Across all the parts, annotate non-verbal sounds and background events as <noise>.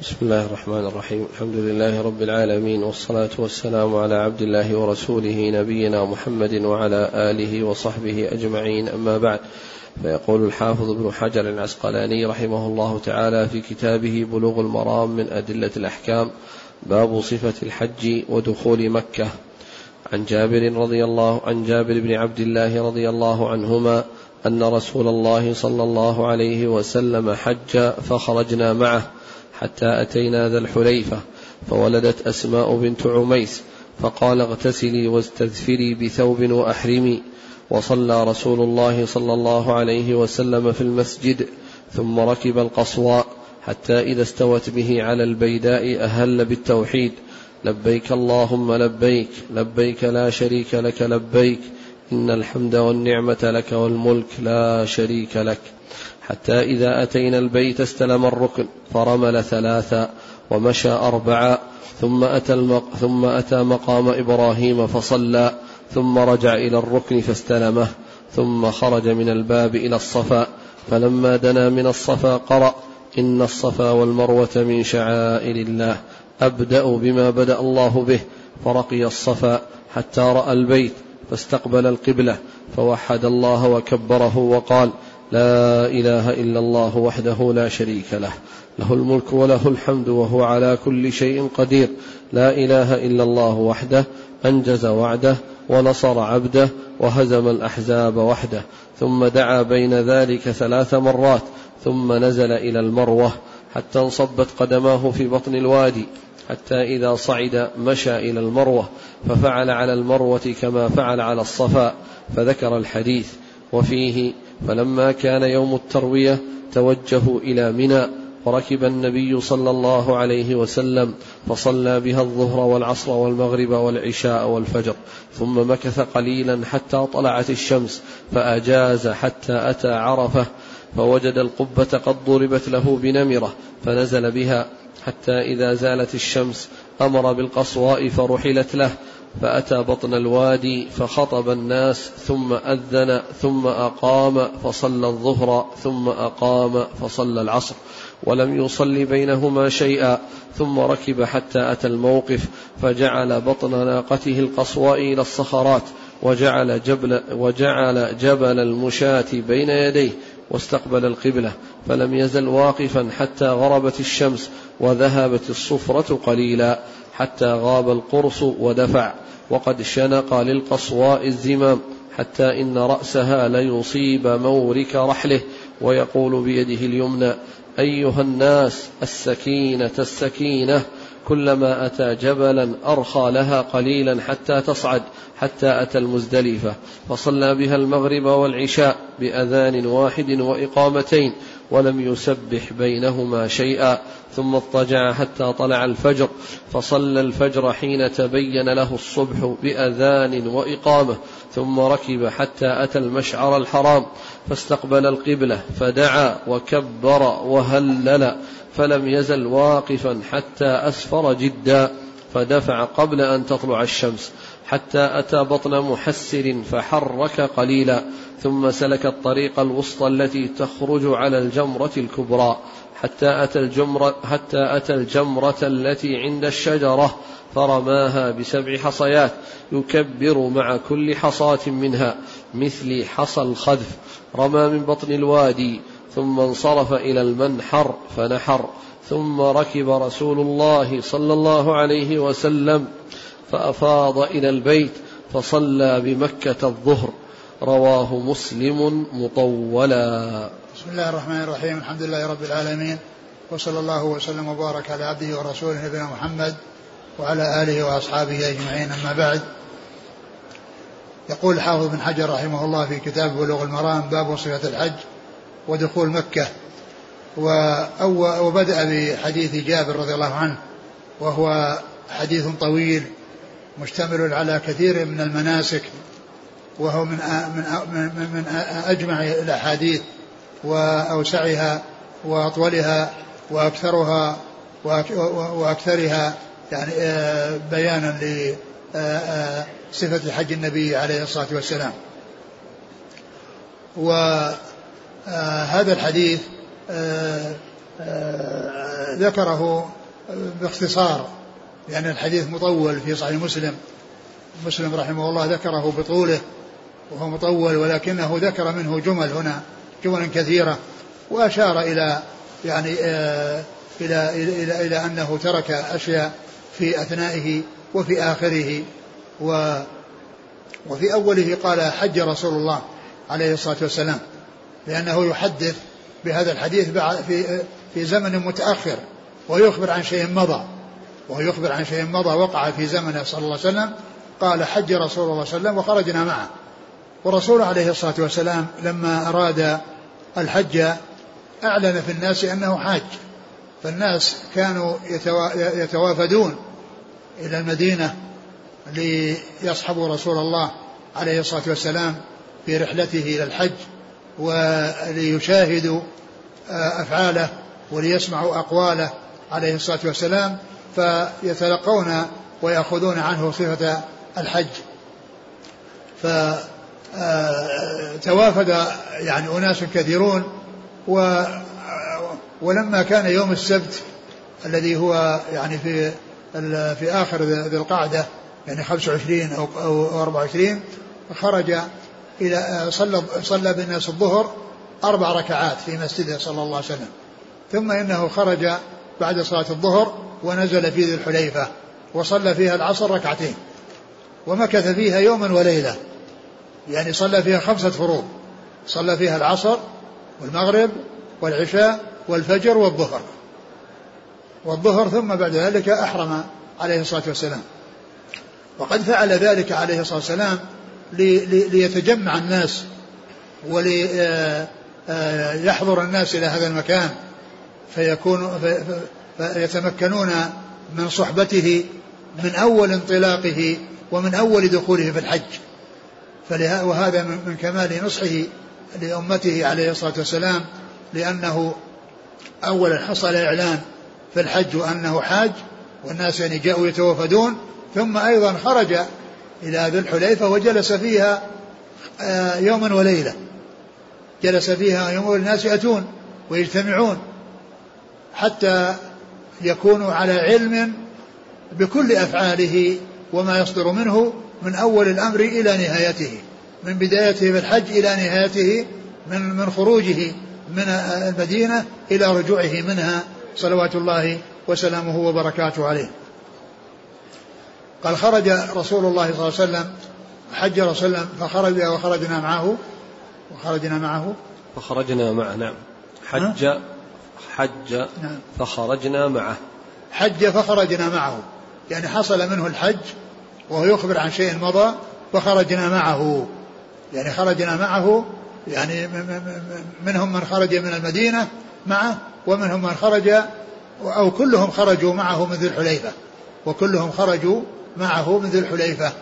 بسم الله الرحمن الرحيم. الحمد لله رب العالمين والصلاة والسلام على عبد الله ورسوله نبينا محمد وعلى آله وصحبه أجمعين. أما بعد فيقول الحافظ ابن حجر العسقلاني رحمه الله تعالى في كتابه بلوغ المرام من أدلة الأحكام باب صفة الحج ودخول مكة. عن جابر رضي الله عن جابر بن عبد الله رضي الله عنهما أن رسول الله صلى الله عليه وسلم حج فخرجنا معه. حتى أتينا ذا الحليفة فولدت أسماء بنت عميس فقال اغتسلي واستذفري بثوب وأحرمي. وصلى رسول الله صلى الله عليه وسلم في المسجد ثم ركب القصواء حتى إذا استوت به على البيداء أهل بالتوحيد. لبيك اللهم لبيك لبيك لا شريك لك لبيك إن الحمد والنعمة لك والملك لا شريك لك. حتى إذا أتينا البيت استلم الركن فرمل ثلاثا ومشى أربعا ثم أتى, المق... ثم أتى مقام إبراهيم فصلى ثم رجع إلى الركن فاستلمه ثم خرج من الباب إلى الصفا فلما دنا من الصفا قرأ إن الصفا والمروة من شعائر الله أبدأ بما بدأ الله به فرقي الصفا حتى رأى البيت فاستقبل القبلة فوحد الله وكبره وقال لا إله إلا الله وحده لا شريك له. له الملك وله الحمد وهو على كل شيء قدير. لا إله إلا الله وحده أنجز وعده ونصر عبده وهزم الأحزاب وحده. ثم دعا بين ذلك ثلاث مرات ثم نزل إلى المروة حتى انصبت قدماه في بطن الوادي حتى إذا صعد مشى إلى المروة ففعل على المروة كما فعل على الصفا فذكر الحديث. وفيه فلما كان يوم التروية توجهوا إلى منى وركب النبي صلى الله عليه وسلم فصلى بها الظهر والعصر والمغرب والعشاء والفجر ثم مكث قليلا حتى طلعت الشمس فأجاز حتى أتى عرفة فوجد القبة قد ضربت له بنمرة فنزل بها حتى إذا زالت الشمس أمر بالقصواء فرحلت له فأتى بطن الوادي فخطب الناس ثم أذن ثم أقام فصلى الظهر ثم أقام فصلى العصر. ولم يصلي بينهما شيئا ثم ركب حتى أتى الموقف فجعل بطن ناقته القصواء إلى الصخرات وجعل جبل, وجعل جبل المشاة بين يديه واستقبل القبلة فلم يزل واقفا حتى غربت الشمس وذهبت الصفرة قليلا حتى غاب القرص ودفع. وقد شنق للقصواء الزمام حتى إن رأسها ليصيب مورك رحله ويقول بيده اليمنى أيها الناس السكينة السكينة. كلما أتى جبلا أرخى لها قليلا حتى تصعد حتى أتى المزدلفة. فصلى بها المغرب والعشاء بأذان واحد وإقامتين ولم يسبح بينهما شيئا. ثم اضطجع حتى طلع الفجر فصلى الفجر حين تبين له الصبح بأذان وإقامة. ثم ركب حتى أتى المشعر الحرام فاستقبل القبلة فدعا وكبر وهلل. فلم يزل واقفا حتى أسفر جدا فدفع قبل أن تطلع الشمس حتى أتى بطن محسر فحرك قليلا ثم سلك الطريق الوسطى التي تخرج على الجمرة الكبرى حتى أتى الجمرة حتى أتى الجمرة التي عند الشجرة فرماها بسبع حصيات يكبر مع كل حصاة منها مثل حصى الخذف رمى من بطن الوادي ثم انصرف إلى المنحر فنحر ثم ركب رسول الله صلى الله عليه وسلم فأفاض إلى البيت فصلى بمكة الظهر. رواه مسلم مطولا. بسم الله الرحمن الرحيم. الحمد لله رب العالمين. وصلى الله وسلم وبارك على عبده ورسوله نبينا محمد وعلى آله وأصحابه أجمعين. أما بعد يقول الحافظ بن حجر رحمه الله في كتاب بلوغ المرام باب صفه الحج ودخول مكة وبدأ بحديث جابر رضي الله عنه وهو حديث طويل مشتمل على كثير من المناسك وهو من من من أجمع الأحاديث وأوسعها وأطولها وأكثرها وأكثرها يعني آه، بيانا لصفه حج النبي عليه الصلاة والسلام. آه، الحديث آه، ذكره باختصار لأن الحديث مطول في صحيح مسلم. مسلم رحمه الله ذكره بطوله وهو مطول ولكنه ذكر منه جمل هنا جمل كثيرة وأشار إلى يعني آه إلى إلى إلى, إلى أنه ترك أشياء في أثنائه وفي آخره و وفي أوله قال حج رسول الله عليه الصلاة والسلام. لأنه يحدث بهذا الحديث في في زمن متأخر ويخبر عن شيء مضى. وهو يخبر عن شيء مضى وقع في زمنه صلى الله عليه وسلم. قال حج رسول الله صلى الله عليه وسلم وخرجنا معه. ورسول عليه الصلاة والسلام لما أراد الحج أعلن في الناس أنه حاج. فالناس كانوا يتوافدون إلى المدينة ليصحبوا رسول الله عليه الصلاة والسلام في رحلته إلى الحج. وليشاهدوا آه، أفعاله وليسمعوا أقواله عليه الصلاة والسلام فيتلقون ويأخذون عنه صفة الحج. فتوافد آه، يعني أناس كثيرون و ولما كان يوم السبت الذي هو يعني في في آخر ذي القعدة يعني 25 أو أو 24 خرج إلى صلى صلى بالناس الظهر أربع ركعات في مسجده صلى الله عليه وسلم. ثم إنه خرج بعد صلاة الظهر ونزل في ذي الحليفة وصلى فيها العصر ركعتين. ومكث فيها يوما وليلة. يعني صلى فيها خمسة فروض. صلى فيها العصر والمغرب والعشاء والفجر والظهر. والظهر ثم بعد ذلك أحرم عليه الصلاة والسلام. وقد فعل ذلك عليه الصلاة والسلام ليتجمع الناس وليحضر آه، آه، الناس إلى هذا المكان فيكون فيتمكنون من صحبته من أول انطلاقه ومن أول دخوله في الحج. وهذا من كمال نصحه لأمته عليه الصلاة والسلام لأنه أولا حصل إعلان في الحج أنه حاج والناس يعني جاءوا يتوافدون ثم أيضا خرج إلى ذي الحليفة وجلس فيها آه، يوما وليلة. جلس فيها يوم الناس يأتون ويجتمعون حتى يكونوا على علم بكل أفعاله وما يصدر منه من أول الأمر إلى نهايته من بدايته في الحج إلى نهايته من من خروجه من المدينة إلى رجوعه منها صلوات الله وسلامه وبركاته عليه. قال خرج رسول الله صلى الله عليه وسلم حج رسول الله فخرج وخرجنا معه وخرجنا معه. فخرجنا معه نعم. حج حج نعم. فخرجنا معه. حج فخرجنا معه. يعني حصل منه الحج وهو يخبر عن شيء مضى فخرجنا معه. يعني خرجنا معه يعني منهم من خرج من المدينة معه ومنهم من خرج أو كلهم خرجوا معه من ذي الحليفة وكلهم خرجوا معه من ذي الحليفة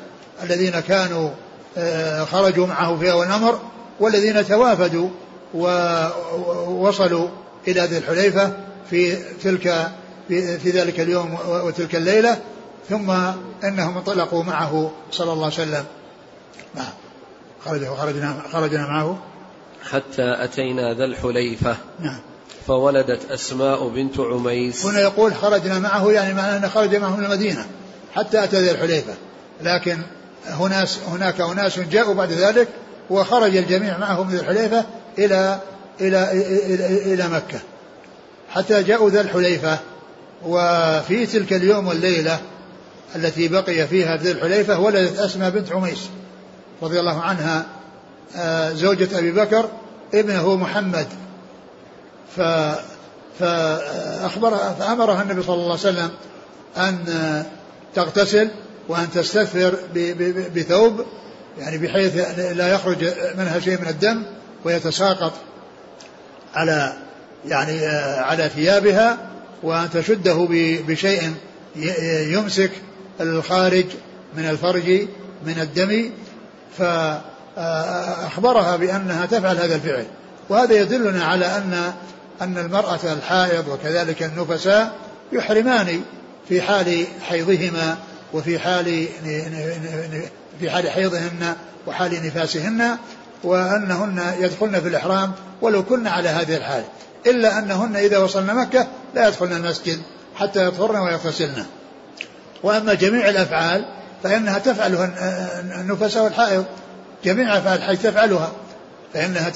الذين كانوا آه، خرجوا معه في أول الأمر والذين توافدوا ووصلوا إلى ذي الحليفة في تلك في ذلك اليوم وتلك الليلة ثم إنهم انطلقوا معه صلى الله عليه وسلم. نعم. خرج وخرجنا خرجنا معه. حتى أتينا ذا الحليفة. نعم. فولدت أسماء بنت عميس. هنا يقول خرجنا معه يعني معناه انه خرج معه من المدينة. حتى أتى ذا الحليفة. لكن هناك هناك أناس جاءوا بعد ذلك وخرج الجميع معه من ذي الحليفة إلى إلى إلى, إلى مكة. حتى جاءوا ذا الحليفة. وفي تلك اليوم والليلة التي بقي فيها ذي الحليفة ولدت أسماء بنت عميس رضي الله عنها آه، زوجة أبي بكر ابنه محمد. ف فأخبرها فأمرها النبي صلى الله عليه وسلم أن تغتسل وأن تستثفر بثوب يعني بحيث لا يخرج منها شيء من الدم ويتساقط على يعني آه، على ثيابها وأن تشده بشيء يمسك الخارج من الفرج من الدم. فأخبرها بأنها تفعل هذا الفعل. وهذا يدلنا على أن أن المرأة الحائض وكذلك النفساء يحرمان في حال حيضهما وفي حال في حال حيضهن وحال نفاسهن وأنهن يدخلن في الإحرام ولو كن على هذه الحال. إلا أنهن إذا وصلن مكة لا يدخلن المسجد حتى يطهرن ويغتسلن. وأما جميع الأفعال فإنها تفعلها النفساء والحائض. جميع أفعال الحج تفعلها. فإنها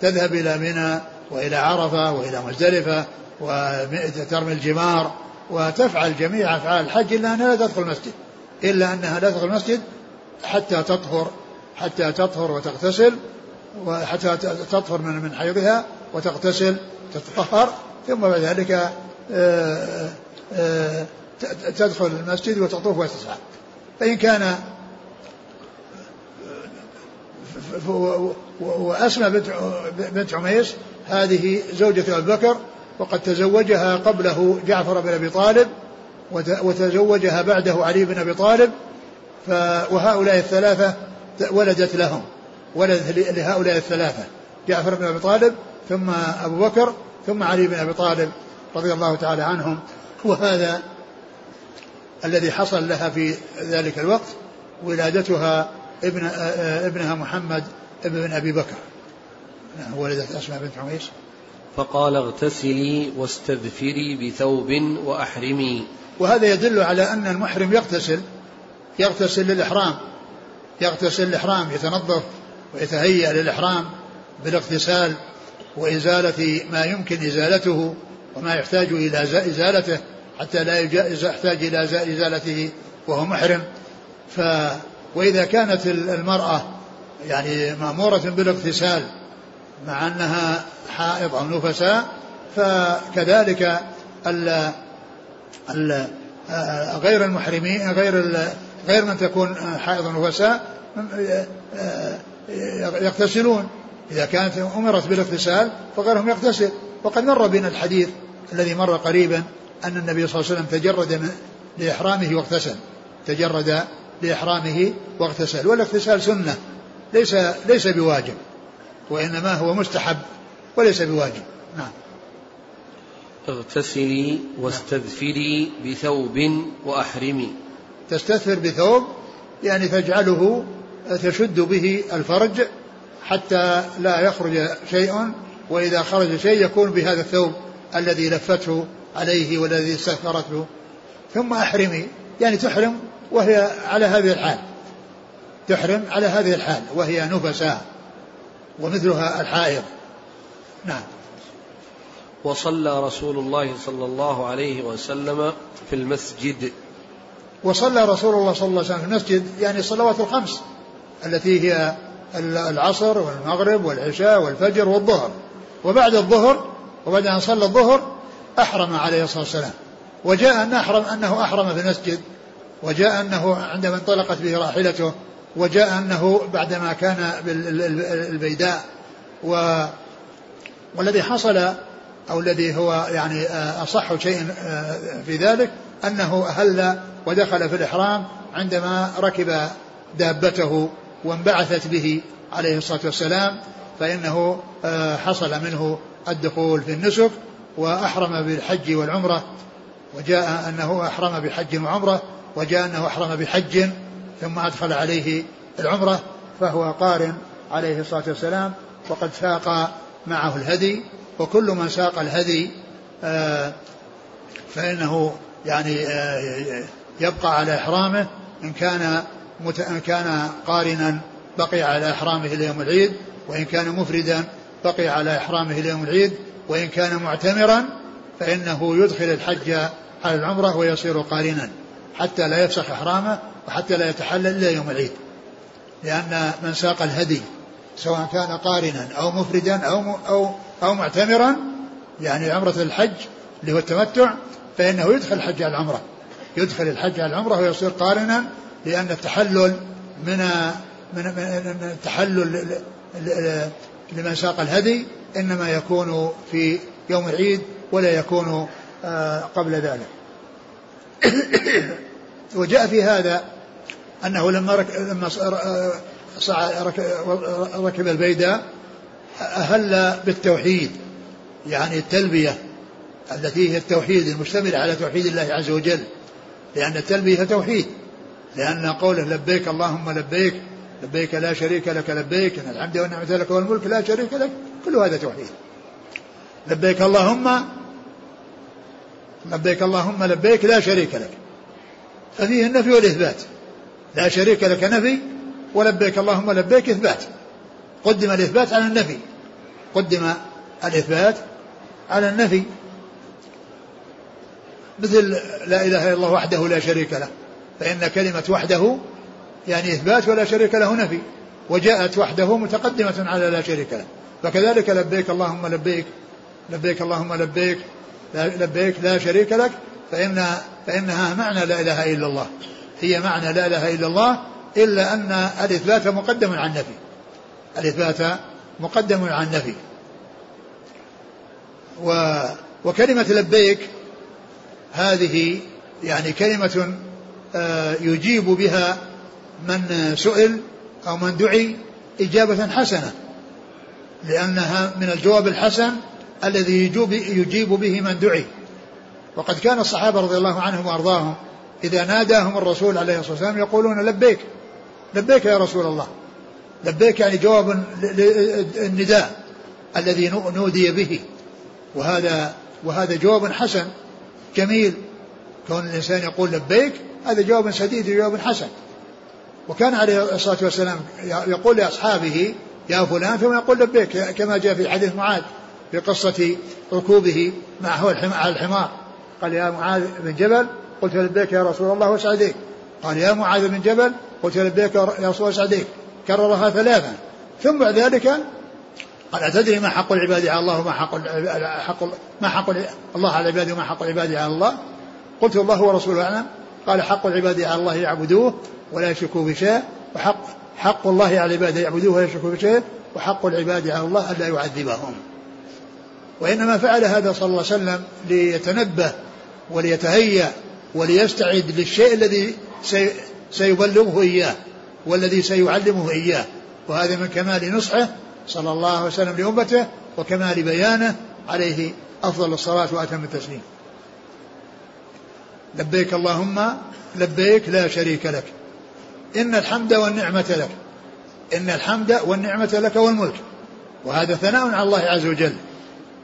تذهب إلى منى وإلى عرفة وإلى مزدلفة وترمي الجمار وتفعل جميع أفعال الحج إلا أنها لا تدخل المسجد إلا أنها لا تدخل المسجد حتى تطهر حتى تطهر وتغتسل وحتى تطهر من من حيضها وتغتسل تتطهر ثم بعد ذلك آه، آه، تدخل المسجد وتطوف وتسعى. فإن كان وأسمى بنت عميس هذه زوجة أبي بكر وقد تزوجها قبله جعفر بن أبي طالب وتزوجها بعده علي بن أبي طالب وهؤلاء الثلاثة ولدت لهم ولدت لهؤلاء الثلاثة جعفر بن أبي طالب ثم أبو بكر ثم علي بن أبي طالب رضي الله تعالى عنهم. وهذا الذي حصل لها في ذلك الوقت ولادتها ابن ابنها محمد ابن أبي بكر. نعم، ولدت أسماء بنت عميس فقال اغتسلي واستذفري بثوب وأحرمي. وهذا يدل على أن المحرم يغتسل يغتسل للإحرام يغتسل الاحرام يتنظف ويتهيأ للإحرام بالاغتسال وإزالة ما يمكن إزالته وما يحتاج إلى إزالته حتى لا يحتاج إلى إزالته وهو محرم. ف وإذا كانت المرأة يعني مأمورة بالاغتسال مع أنها حائض أو نفساء فكذلك ال ال غير المحرمين غير غير من تكون حائض ونفساء يغتسلون. إذا كانت أمرت بالاغتسال فغيرهم يغتسل. وقد مر بنا الحديث الذي مر قريبا أن النبي صلى الله عليه وسلم تجرد لإحرامه واغتسل. تجرد لإحرامه واغتسل. والاغتسال سنة. ليس ليس بواجب. وإنما هو مستحب وليس بواجب. نعم. اغتسلي واستذفري بثوب وأحرمي. تستثفر بثوب يعني تجعله تشد به الفرج حتى لا يخرج شيء وإذا خرج شيء يكون بهذا الثوب الذي لفته عليه والذي استثمرته. ثم أحرمي يعني تحرم وهي على هذه الحال. تحرم على هذه الحال وهي نفساء ومثلها الحائض. نعم. وصلى رسول الله صلى الله عليه وسلم في المسجد. وصلى رسول الله صلى الله عليه وسلم في المسجد يعني الصلوات الخمس التي هي العصر والمغرب والعشاء والفجر والظهر. وبعد الظهر وبعد أن صلى الظهر أحرم عليه الصلاة والسلام. وجاء أن أحرم أنه أحرم في المسجد. وجاء أنه عندما انطلقت به راحلته وجاء أنه بعدما كان بالبيداء و والذي حصل أو الذي هو يعني أصح شيء في ذلك أنه أهل ودخل في الإحرام عندما ركب دابته وانبعثت به عليه الصلاة والسلام فإنه حصل منه الدخول في النسك وأحرم بالحج والعمرة وجاء أنه أحرم بحج وعمرة وجاء أنه أحرم بحج ثم أدخل عليه العمرة فهو قارن عليه الصلاة والسلام وقد ساق معه الهدي وكل من ساق الهدي آه، فإنه يعني آه، يبقى على إحرامه. إن كان إن كان قارنا بقي على إحرامه إلى يوم العيد وإن كان مفردا بقي على إحرامه إلى يوم العيد وإن كان معتمرا فإنه يدخل الحج على العمرة ويصير قارنا حتى لا يفسخ إحرامه. وحتى لا يتحلل إلا يوم العيد. لأن من ساق الهدي سواء كان قارنا أو مفردا أو أو أو معتمرا يعني عمرة الحج اللي هو التمتع فإنه يدخل الحج على العمرة. يدخل الحج على العمرة ويصير قارنا لأن التحلل من من, من التحلل لمن ساق الهدي إنما يكون في يوم العيد ولا يكون آه، قبل ذلك. <coughs> وجاء في هذا أنه لما رك... لما ركب البيداء أهل بالتوحيد يعني التلبية التي هي التوحيد المشتملة على توحيد الله عز وجل لأن التلبية توحيد لأن قوله لبيك اللهم لبيك لبيك لا شريك لك لبيك إن الحمد والنعمة لك والملك لا شريك لك كل هذا توحيد. لبيك اللهم لبيك اللهم لبيك لا شريك لك. ففيه النفي والإثبات. لا شريك لك نفي ولبيك اللهم لبيك إثبات. قدم الإثبات على النفي. قدم الإثبات على النفي. مثل لا إله إلا الله وحده لا شريك له. فإن كلمة وحده يعني إثبات ولا شريك له نفي. وجاءت وحده متقدمة على لا شريك له. فكذلك لبيك اللهم لبيك لبيك اللهم لبيك لبيك لا شريك لك. فإن فإنها معنى لا إله إلا الله. هي معنى لا إله إلا الله إلا أن الإثبات مقدم عن النفي. الإثبات مقدم عن النفي. و وكلمة لبيك هذه يعني كلمة آه، يجيب بها من سئل أو من دعي إجابة حسنة لأنها من الجواب الحسن الذي يجيب به من دعي. وقد كان الصحابة رضي الله عنهم وأرضاهم إذا ناداهم الرسول عليه الصلاة والسلام يقولون لبيك لبيك يا رسول الله. لبيك يعني جواب النداء الذي نودي به. وهذا وهذا جواب حسن جميل. كون الإنسان يقول لبيك هذا جواب سديد وجواب حسن. وكان عليه الصلاة والسلام يقول لأصحابه يا فلان ثم يقول لبيك كما جاء في حديث معاذ في قصة ركوبه معه على الحمار. قال يا معاذ بن جبل قلت لبيك يا رسول الله وسعديك قال يا معاذ بن جبل قلت لبيك يا رسول الله وسعديك كررها ثلاثا. ثم بعد ذلك قال أتدري ما حق العباد على الله وما حق حق ما حق الله على العباد وما حق العباد على الله؟ قلت الله ورسوله أعلم. قال حق العباد على الله يعبدوه ولا يشركوا بشيء وحق حق الله على العباد يعبدوه ولا يشركوا بشيء وحق العباد على الله ألا يعذبهم. وإنما فعل هذا صلى الله عليه وسلم ليتنبه وليتهيأ وليستعد للشيء الذي سيبلغه إياه والذي سيعلمه إياه. وهذا من كمال نصحه صلى الله عليه وسلم لأمته وكمال بيانه عليه أفضل الصلاة وأتم التسليم. لبيك اللهم لبيك لا شريك لك. إن الحمد والنعمة لك. إن الحمد والنعمة لك والملك. وهذا ثناء على الله عز وجل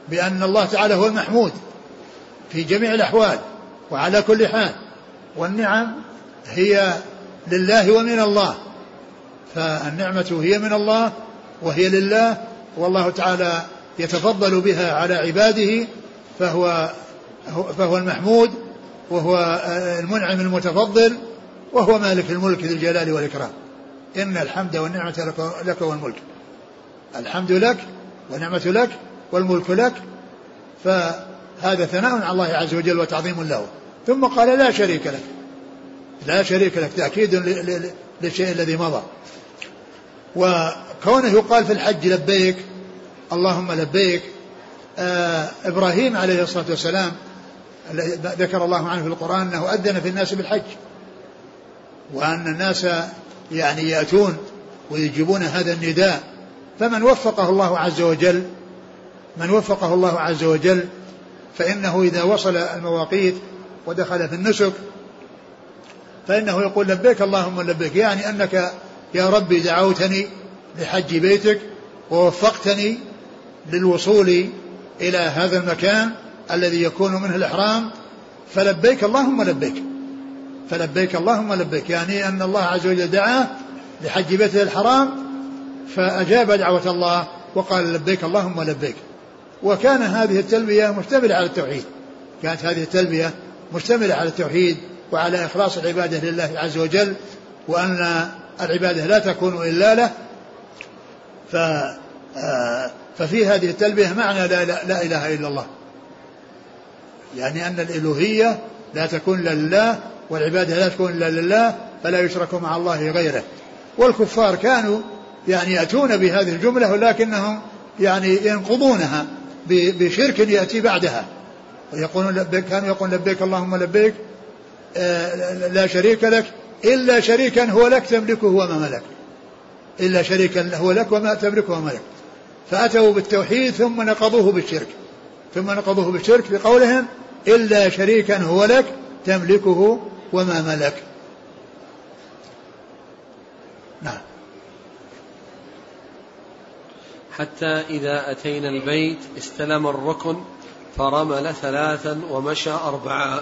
بأن الله تعالى هو المحمود في جميع الأحوال. وعلى كل حال والنعم هي لله ومن الله فالنعمة هي من الله وهي لله والله تعالى يتفضل بها على عباده فهو فهو المحمود وهو المنعم المتفضل وهو مالك الملك ذي الجلال والإكرام. إن الحمد والنعمة لك والملك. الحمد لك والنعمة لك والملك لك فهذا ثناء على الله عز وجل وتعظيم له. ثم قال لا شريك لك. لا شريك لك. تأكيد للشيء الذي مضى. وكونه يقال في الحج لبيك اللهم لبيك. آه إبراهيم عليه الصلاة والسلام ذكر الله عنه في القرآن أنه أذن في الناس بالحج. وأن الناس يعني يأتون ويجيبون هذا النداء. فمن وفقه الله عز وجل من وفقه الله عز وجل فإنه إذا وصل المواقيت ودخل في النسك فإنه يقول لبيك اللهم لبيك يعني أنك يا ربي دعوتني لحج بيتك ووفقتني للوصول إلى هذا المكان الذي يكون منه الإحرام فلبيك اللهم لبيك. فلبيك اللهم لبيك يعني أن الله عز وجل دعاه لحج بيته الحرام فأجاب دعوة الله وقال لبيك اللهم لبيك. وكان هذه التلبية مشتملة على التوحيد. كانت هذه التلبية مشتملة على التوحيد وعلى إخلاص العبادة لله عز وجل وأن العبادة لا تكون إلا له. ف آه، ففي هذه التلبية معنى لا, لا, لا إله إلا الله. يعني أن الإلوهية لا تكون إلا لله والعبادة لا تكون إلا لله فلا يشرك مع الله غيره. والكفار كانوا يعني يأتون بهذه الجملة ولكنهم يعني ينقضونها. بشرك يأتي بعدها. ويقولون لبيك كانوا يقولون لبيك اللهم لبيك آه، لا شريك لك إلا شريكا هو لك تملكه وما ملك. إلا شريكا هو لك وما تملكه وما ملك. فأتوا بالتوحيد ثم نقضوه بالشرك. ثم نقضوه بالشرك بقولهم إلا شريكا هو لك تملكه وما ملك. نعم. حتى إذا أتينا البيت استلم الركن فرمل ثلاثا ومشى أربعا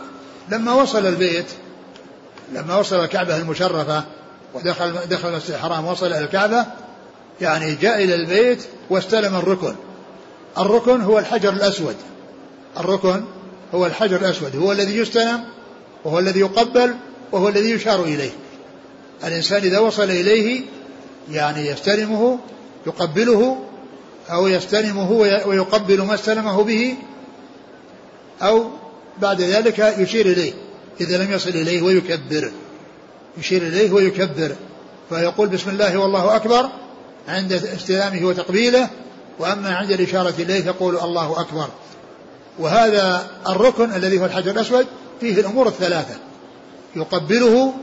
لما وصل البيت لما وصل الكعبة المشرفة ودخل دخل المسجد الحرام وصل إلى الكعبة يعني جاء إلى البيت واستلم الركن. الركن هو الحجر الأسود. الركن هو الحجر الأسود. هو الذي يستلم وهو الذي يقبل وهو الذي يشار إليه. الإنسان إذا وصل إليه يعني يستلمه يقبله أو يستلمه ويقبل ما استلمه به أو بعد ذلك يشير إليه. إذا لم يصل إليه ويكبر. يشير إليه ويكبر. فيقول بسم الله والله أكبر عند استلامه وتقبيله وأما عند الإشارة إليه يقول الله أكبر. وهذا الركن الذي هو الحجر الأسود فيه الأمور الثلاثة. يقبله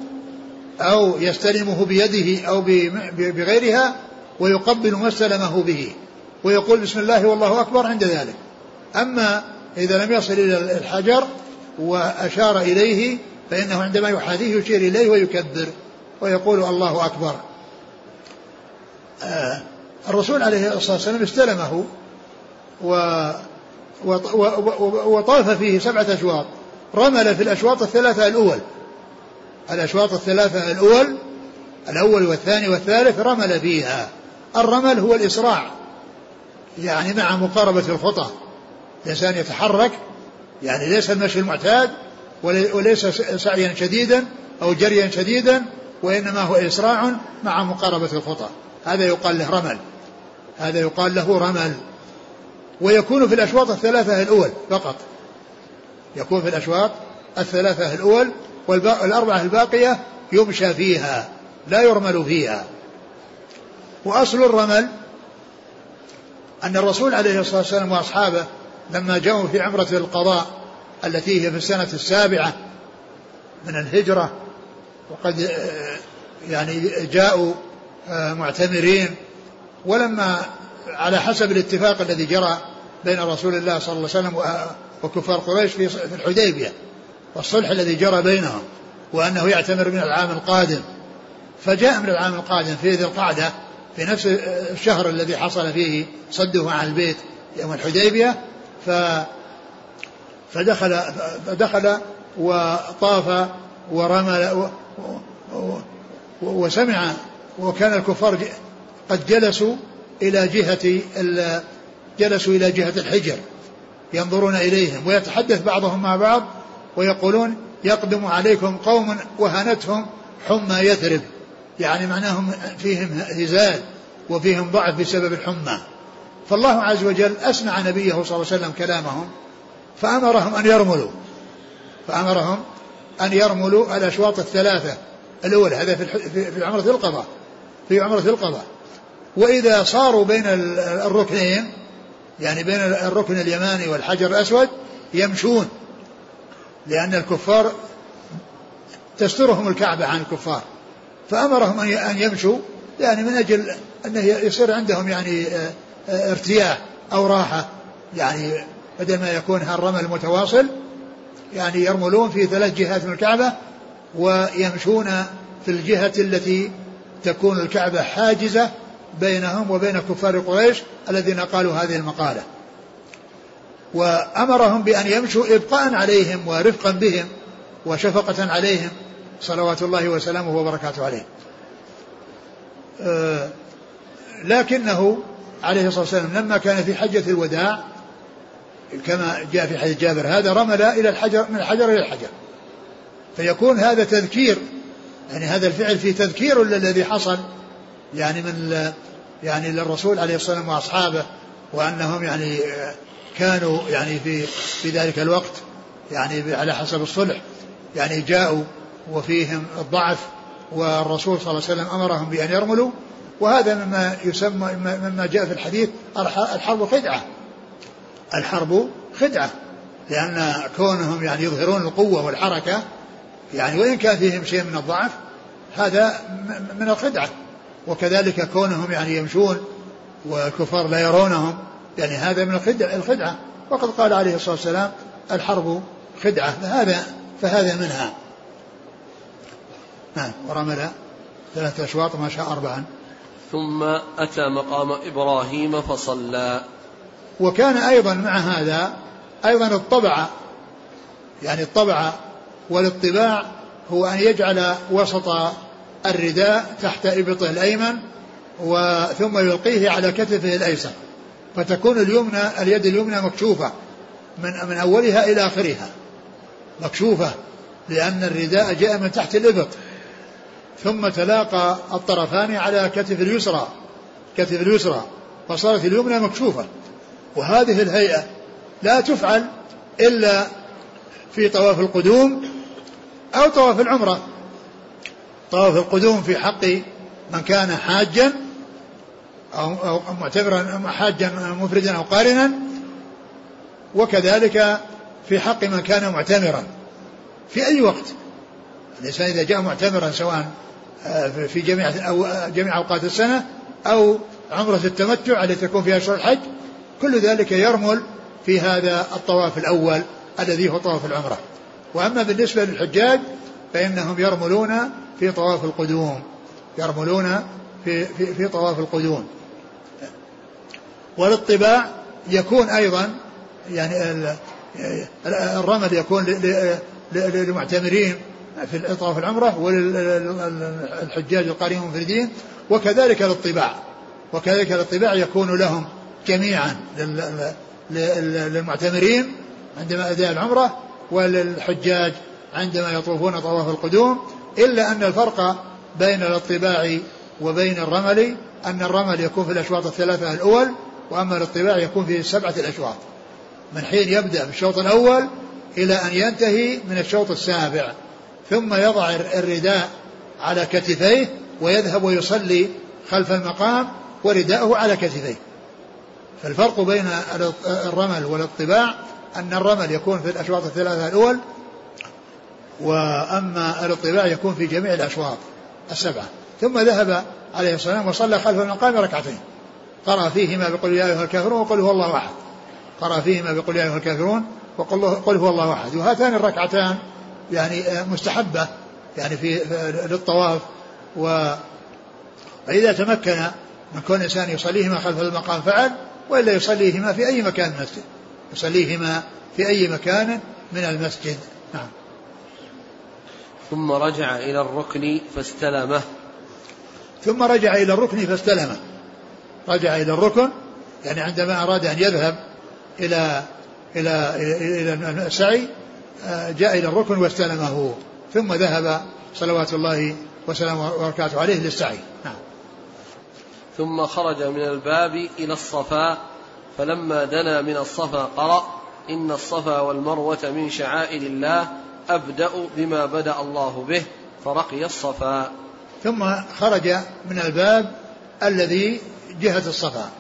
أو يستلمه بيده أو بغيرها ويقبل ما استلمه به. ويقول بسم الله والله أكبر عند ذلك. أما إذا لم يصل إلى الحجر وأشار إليه فإنه عندما يحاذيه يشير إليه ويكبر ويقول الله أكبر. آه الرسول عليه الصلاة والسلام استلمه و وطاف فيه سبعة أشواط. رمل في الأشواط الثلاثة الأول. الأشواط الثلاثة الأول الأول والثاني والثالث رمل فيها. الرمل هو الإسراع. يعني مع مقاربة الخطى الإنسان يتحرك يعني ليس المشي المعتاد وليس سعيا شديدا أو جريا شديدا وإنما هو إسراع مع مقاربة الخطى هذا يقال له رمل. هذا يقال له رمل. ويكون في الأشواط الثلاثة الأول فقط. يكون في الأشواط الثلاثة الأول والأربعة الباقية يمشى فيها لا يرمل فيها. وأصل الرمل أن الرسول عليه الصلاة والسلام وأصحابه لما جاءوا في عمرة القضاء التي هي في السنة السابعة من الهجرة وقد يعني جاءوا آه، معتمرين ولما على حسب الاتفاق الذي جرى بين رسول الله صلى الله عليه وسلم وكفار قريش في الحديبية والصلح الذي جرى بينهم وأنه يعتمر من العام القادم. فجاء من العام القادم في ذي القعدة في نفس الشهر الذي حصل فيه صده عن البيت يوم الحديبية ف فدخل فدخل وطاف ورمل وسمع وكان الكفار قد جلسوا إلى جهة جلسوا إلى جهة الحجر ينظرون إليهم ويتحدث بعضهم مع بعض ويقولون يقدم عليكم قوم وهنتهم حمى يثرب. يعني معناهم فيهم هزال وفيهم ضعف بسبب الحمى. فالله عز وجل أسمع نبيه صلى الله عليه وسلم كلامهم فأمرهم أن يرملوا. فأمرهم أن يرملوا الأشواط الثلاثة. الأولى هذا في عمرة القضاء. في عمرة القضاء. وإذا صاروا بين الركنين يعني بين الركن اليماني والحجر الأسود يمشون. لأن الكفار تسترهم الكعبة عن الكفار. فأمرهم أن يمشوا يعني من أجل أنه يصير عندهم يعني آه، آه، ارتياح أو راحة. يعني بدل ما يكون هالرمل متواصل يعني يرملون في ثلاث جهات من الكعبة ويمشون في الجهة التي تكون الكعبة حاجزة بينهم وبين كفار قريش الذين قالوا هذه المقالة. وأمرهم بأن يمشوا إبقاء عليهم ورفقا بهم وشفقة عليهم. صلوات الله وسلامه وبركاته عليه. آه، لكنه عليه الصلاة والسلام لما كان في حجة الوداع كما جاء في حديث جابر هذا رمل إلى الحجر من الحجر إلى الحجر. فيكون هذا تذكير يعني هذا الفعل فيه تذكير للذي حصل يعني من يعني للرسول عليه الصلاة والسلام وأصحابه وأنهم يعني كانوا يعني في في ذلك الوقت يعني على حسب الصلح يعني جاءوا وفيهم الضعف والرسول صلى الله عليه وسلم أمرهم بأن يرملوا وهذا مما يسمى مما جاء في الحديث الحرب خدعة. الحرب خدعة لأن كونهم يعني يظهرون القوة والحركة يعني وإن كان فيهم شيء من الضعف هذا من الخدعة. وكذلك كونهم يعني يمشون والكفار لا يرونهم يعني هذا من الخدعة, الخدعة. وقد قال عليه الصلاة والسلام الحرب خدعة فهذا فهذا منها. نعم ورمل ثلاثة أشواط ما شاء أربعا. ثم أتى مقام إبراهيم فصلى. وكان أيضا مع هذا أيضا الطبع يعني الطبع والاطباع هو أن يجعل وسط الرداء تحت إبطه الأيمن وثم يلقيه على كتفه الأيسر. فتكون اليمنى اليد اليمنى مكشوفة من من أولها إلى آخرها. مكشوفة لأن الرداء جاء من تحت الإبط. ثم تلاقى الطرفان على كتف اليسرى كتف اليسرى فصارت اليمنى مكشوفة. وهذه الهيئة لا تفعل إلا في طواف القدوم أو طواف العمرة. طواف القدوم في حق من كان حاجا أو, معتبرا حاجا مفردا أو قارنا وكذلك في حق من كان معتمرا في أي وقت. الإنسان إذا جاء معتمرا سواء في جميع أو جميع أوقات السنة أو عمرة التمتع التي تكون فيها أشهر الحج كل ذلك يرمل في هذا الطواف الأول الذي هو طواف العمرة. وأما بالنسبة للحجاج فإنهم يرملون في طواف القدوم يرملون في, في, في طواف القدوم. والاطباع يكون أيضا يعني الرمل يكون للمعتمرين في طواف العمرة وللحجاج القارئين المنفردين وكذلك الاطباع وكذلك الاطباع يكون لهم جميعا للمعتمرين عندما أداء العمرة وللحجاج عندما يطوفون طواف القدوم إلا أن الفرق بين الاطباع وبين الرمل أن الرمل يكون في الأشواط الثلاثة الأول وأما الاطباع يكون في سبعة الأشواط. من حين يبدأ بالشوط الأول إلى أن ينتهي من الشوط السابع. ثم يضع الرداء على كتفيه ويذهب ويصلي خلف المقام ورداءه على كتفيه. فالفرق بين الرمل والاطباع أن الرمل يكون في الأشواط الثلاثة الأول وأما الاطباع يكون في جميع الأشواط السبعة. ثم ذهب عليه الصلاة والسلام وصلى خلف المقام ركعتين. قرأ فيهما بقول يا أيها الكافرون وقل هو الله أحد. قرأ فيهما بقول يا أيها الكافرون وقل هو الله أحد. وهاتان الركعتان يعني مستحبة يعني في للطواف. و وإذا تمكن من كون الإنسان يصليهما خلف المقام فعل وإلا يصليهما في أي مكان من المسجد. يصليهما في أي مكان من المسجد. نعم. ثم رجع إلى الركن فاستلمه. ثم رجع إلى الركن فاستلمه. رجع إلى الركن يعني عندما أراد أن يذهب إلى إلى إلى, السعي آه، جاء إلى الركن واستلمه ثم ذهب صلوات الله وسلامه وبركاته عليه للسعي. نعم. ثم خرج من الباب إلى الصفا فلما دنا من الصفا قرأ إن الصفا والمروة من شعائر الله أبدأ بما بدأ الله به فرقي الصفا. ثم خرج من الباب الذي جهة الصفا.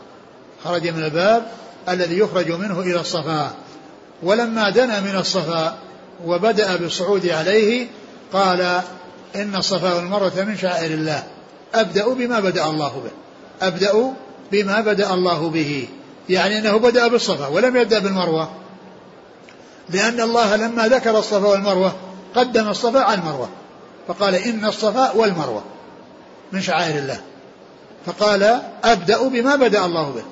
خرج من الباب الذي يخرج منه إلى الصفا. ولما دنا من الصفا وبدأ بالصعود عليه قال إن الصفا والمروة من شعائر الله. أبدأ بما بدأ الله به. أبدأ بما بدأ الله به. يعني أنه بدأ بالصفا ولم يبدأ بالمروة. لأن الله لما ذكر الصفا والمروة قدم الصفا على المروة. فقال إن الصفا والمروة من شعائر الله. فقال أبدأ بما بدأ الله به.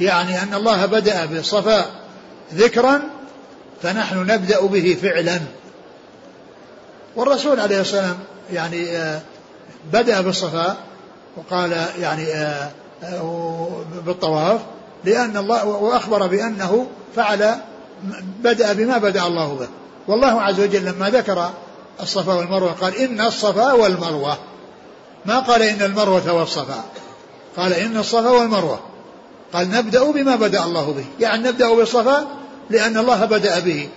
يعني أن الله بدأ بالصفا ذكرا فنحن نبدأ به فعلا. والرسول عليه السلام يعني آه، بدأ بالصفا وقال يعني آه، آه، بالطواف لأن الله وأخبر بأنه فعل بدأ بما بدأ الله به. والله عز وجل لما ذكر الصفا والمروة قال إن الصفا والمروة. ما قال إن المروة والصفا؟ قال إن الصفا والمروة. قال نبدأ بما بدأ الله به. يعني نبدأ بالصفا لأن الله بدأ به.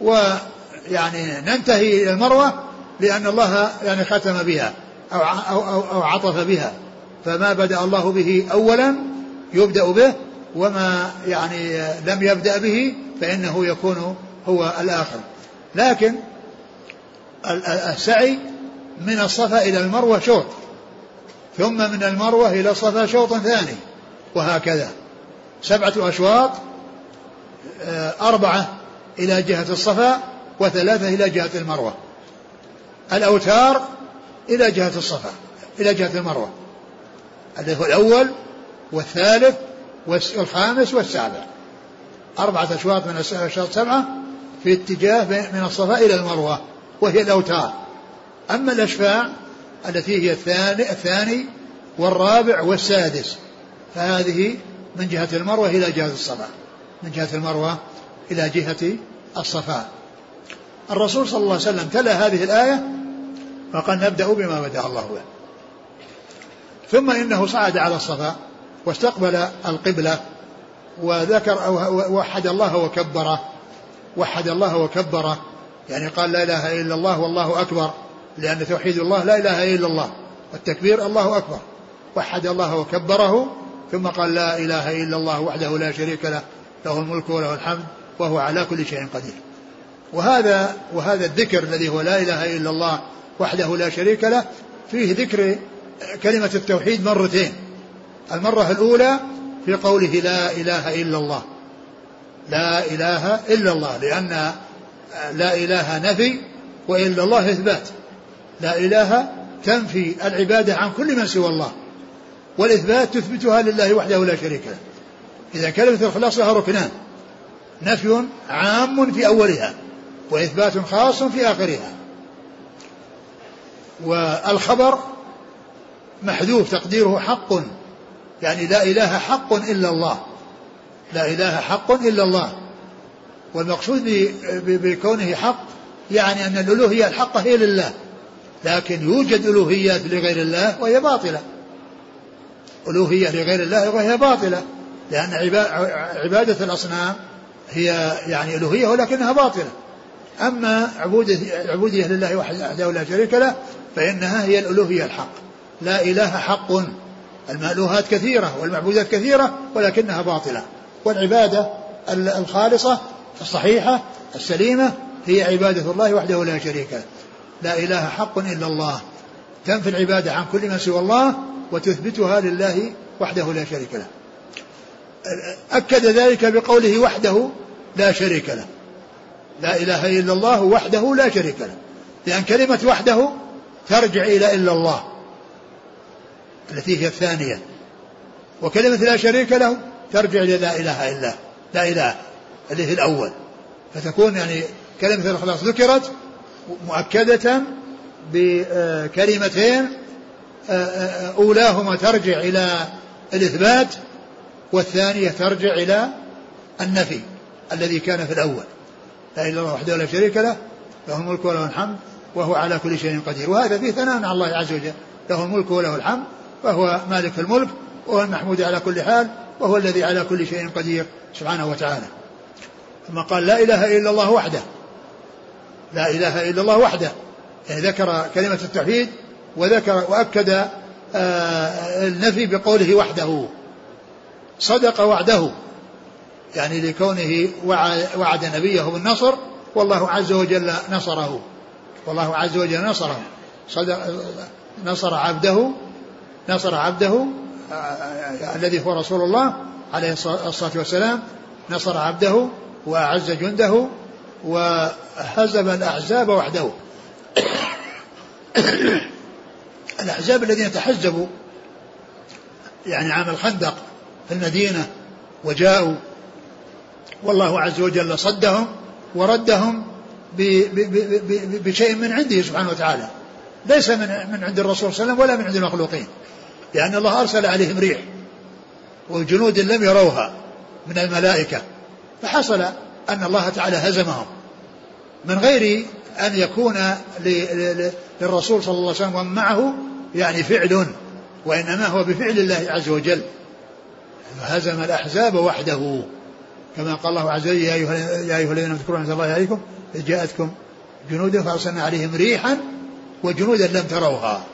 ويعني ننتهي إلى المروة لأن الله يعني ختم بها أو, أو, أو, أو عطف بها. فما بدأ الله به أولا يبدأ به وما يعني لم يبدأ به فإنه يكون هو الآخر. لكن السعي من الصفا إلى المروة شوط ثم من المروة إلى الصفا شوط ثاني وهكذا. سبعة أشواط أربعة إلى جهة الصفا وثلاثة إلى جهة المروة. الأوتار إلى جهة الصفا إلى جهة المروة. اللي هو الأول والثالث والخامس والسابع. أربعة أشواط من الأشواط سبعة في اتجاه من الصفا إلى المروة وهي الأوتار. أما الأشفاع التي هي الثاني, الثاني والرابع والسادس فهذه من جهة المروة إلى جهة الصفا. من جهة المروة إلى جهة الصفا الرسول صلى الله عليه وسلم تلا هذه الآية فقال نبدأ بما بدأ الله به. ثم إنه صعد على الصفا واستقبل القبلة وذكر وحد الله وكبره. وحد الله وكبره. يعني قال لا إله إلا الله والله أكبر. لأن توحيد الله لا إله إلا الله. والتكبير الله أكبر. وحد الله وكبره. ثم قال لا إله إلا الله وحده لا شريك له. له الملك وله الحمد وهو على كل شيء قدير. وهذا وهذا الذكر الذي هو لا إله إلا الله وحده لا شريك له فيه ذكر كلمة التوحيد مرتين. المرة الأولى في قوله لا إله إلا الله. لا إله إلا الله لأن لا إله نفي وإلا الله إثبات. لا إله تنفي العبادة عن كل من سوى الله والإثبات تثبتها لله وحده لا شريك له. إذا كلمة الإخلاص لها ركنان. نفي عام في أولها وإثبات خاص في آخرها. والخبر محذوف تقديره حق. يعني لا إله حق إلا الله. لا إله حق إلا الله. والمقصود بكونه حق يعني أن الألوهية الحقة هي لله. لكن يوجد ألوهيات لغير الله وهي باطلة. ألوهية لغير الله وهي باطلة. لأن عبادة الأصنام هي يعني ألوهية ولكنها باطلة. أما عبودية, عبودية لله وحده لا شريك له فإنها هي الألوهية الحق. لا إله حق. المألوهات كثيرة والمعبودات كثيرة ولكنها باطلة. والعبادة الخالصة الصحيحة السليمة هي عبادة الله وحده لا شريك له. لا إله حق إلا الله. تنفي العبادة عن كل ما سوى الله وتثبتها لله وحده لا شريك له. أكد ذلك بقوله وحده لا شريك له. لا إله إلا الله وحده لا شريك له. لأن كلمة وحده ترجع إلى إلا الله. التي هي الثانية. وكلمة لا شريك له ترجع إلى لا إله إلا لا إله اللي هي الأول. فتكون يعني كلمة الإخلاص ذكرت مؤكدة بكلمتين أولاهما ترجع إلى الإثبات والثانية ترجع إلى النفي الذي كان في الأول. لا إله إلا الله وحده لا شريك له له الملك وله الحمد وهو على كل شيء قدير. وهذا فيه ثناء على الله عز وجل. له الملك وله الحمد وهو مالك الملك وهو المحمود على كل حال وهو الذي على كل شيء قدير سبحانه وتعالى. ثم قال لا إله إلا الله وحده. لا إله إلا الله وحده. يعني ذكر كلمة التوحيد وذكر وأكد آه، النفي بقوله وحده. صدق وعده. يعني لكونه وعد نبيه بالنصر والله عز وجل نصره. والله عز وجل نصره. صدق نصر عبده نصر عبده آه، الذي هو رسول الله عليه الصلاة والسلام. نصر عبده وأعز جنده وهزم الأحزاب وحده. <coughs> الأحزاب الذين تحزبوا يعني عام الخندق في المدينة وجاءوا والله عز وجل صدهم وردهم بشيء من عنده سبحانه وتعالى. ليس من من عند الرسول صلى الله عليه وسلم ولا من عند المخلوقين. لأن الله أرسل عليهم ريح وجنود لم يروها من الملائكة. فحصل أن الله تعالى هزمهم. من غير أن يكون للرسول صلى الله عليه وسلم ومن معه يعني فعل وإنما هو بفعل الله عز وجل. فهزم الأحزاب وحده. كما قال الله عز وجل يا أيها الذين اذكروا نعمة الله عليكم إذ جاءتكم جنود فأرسلنا عليهم ريحا وجنودا لم تروها.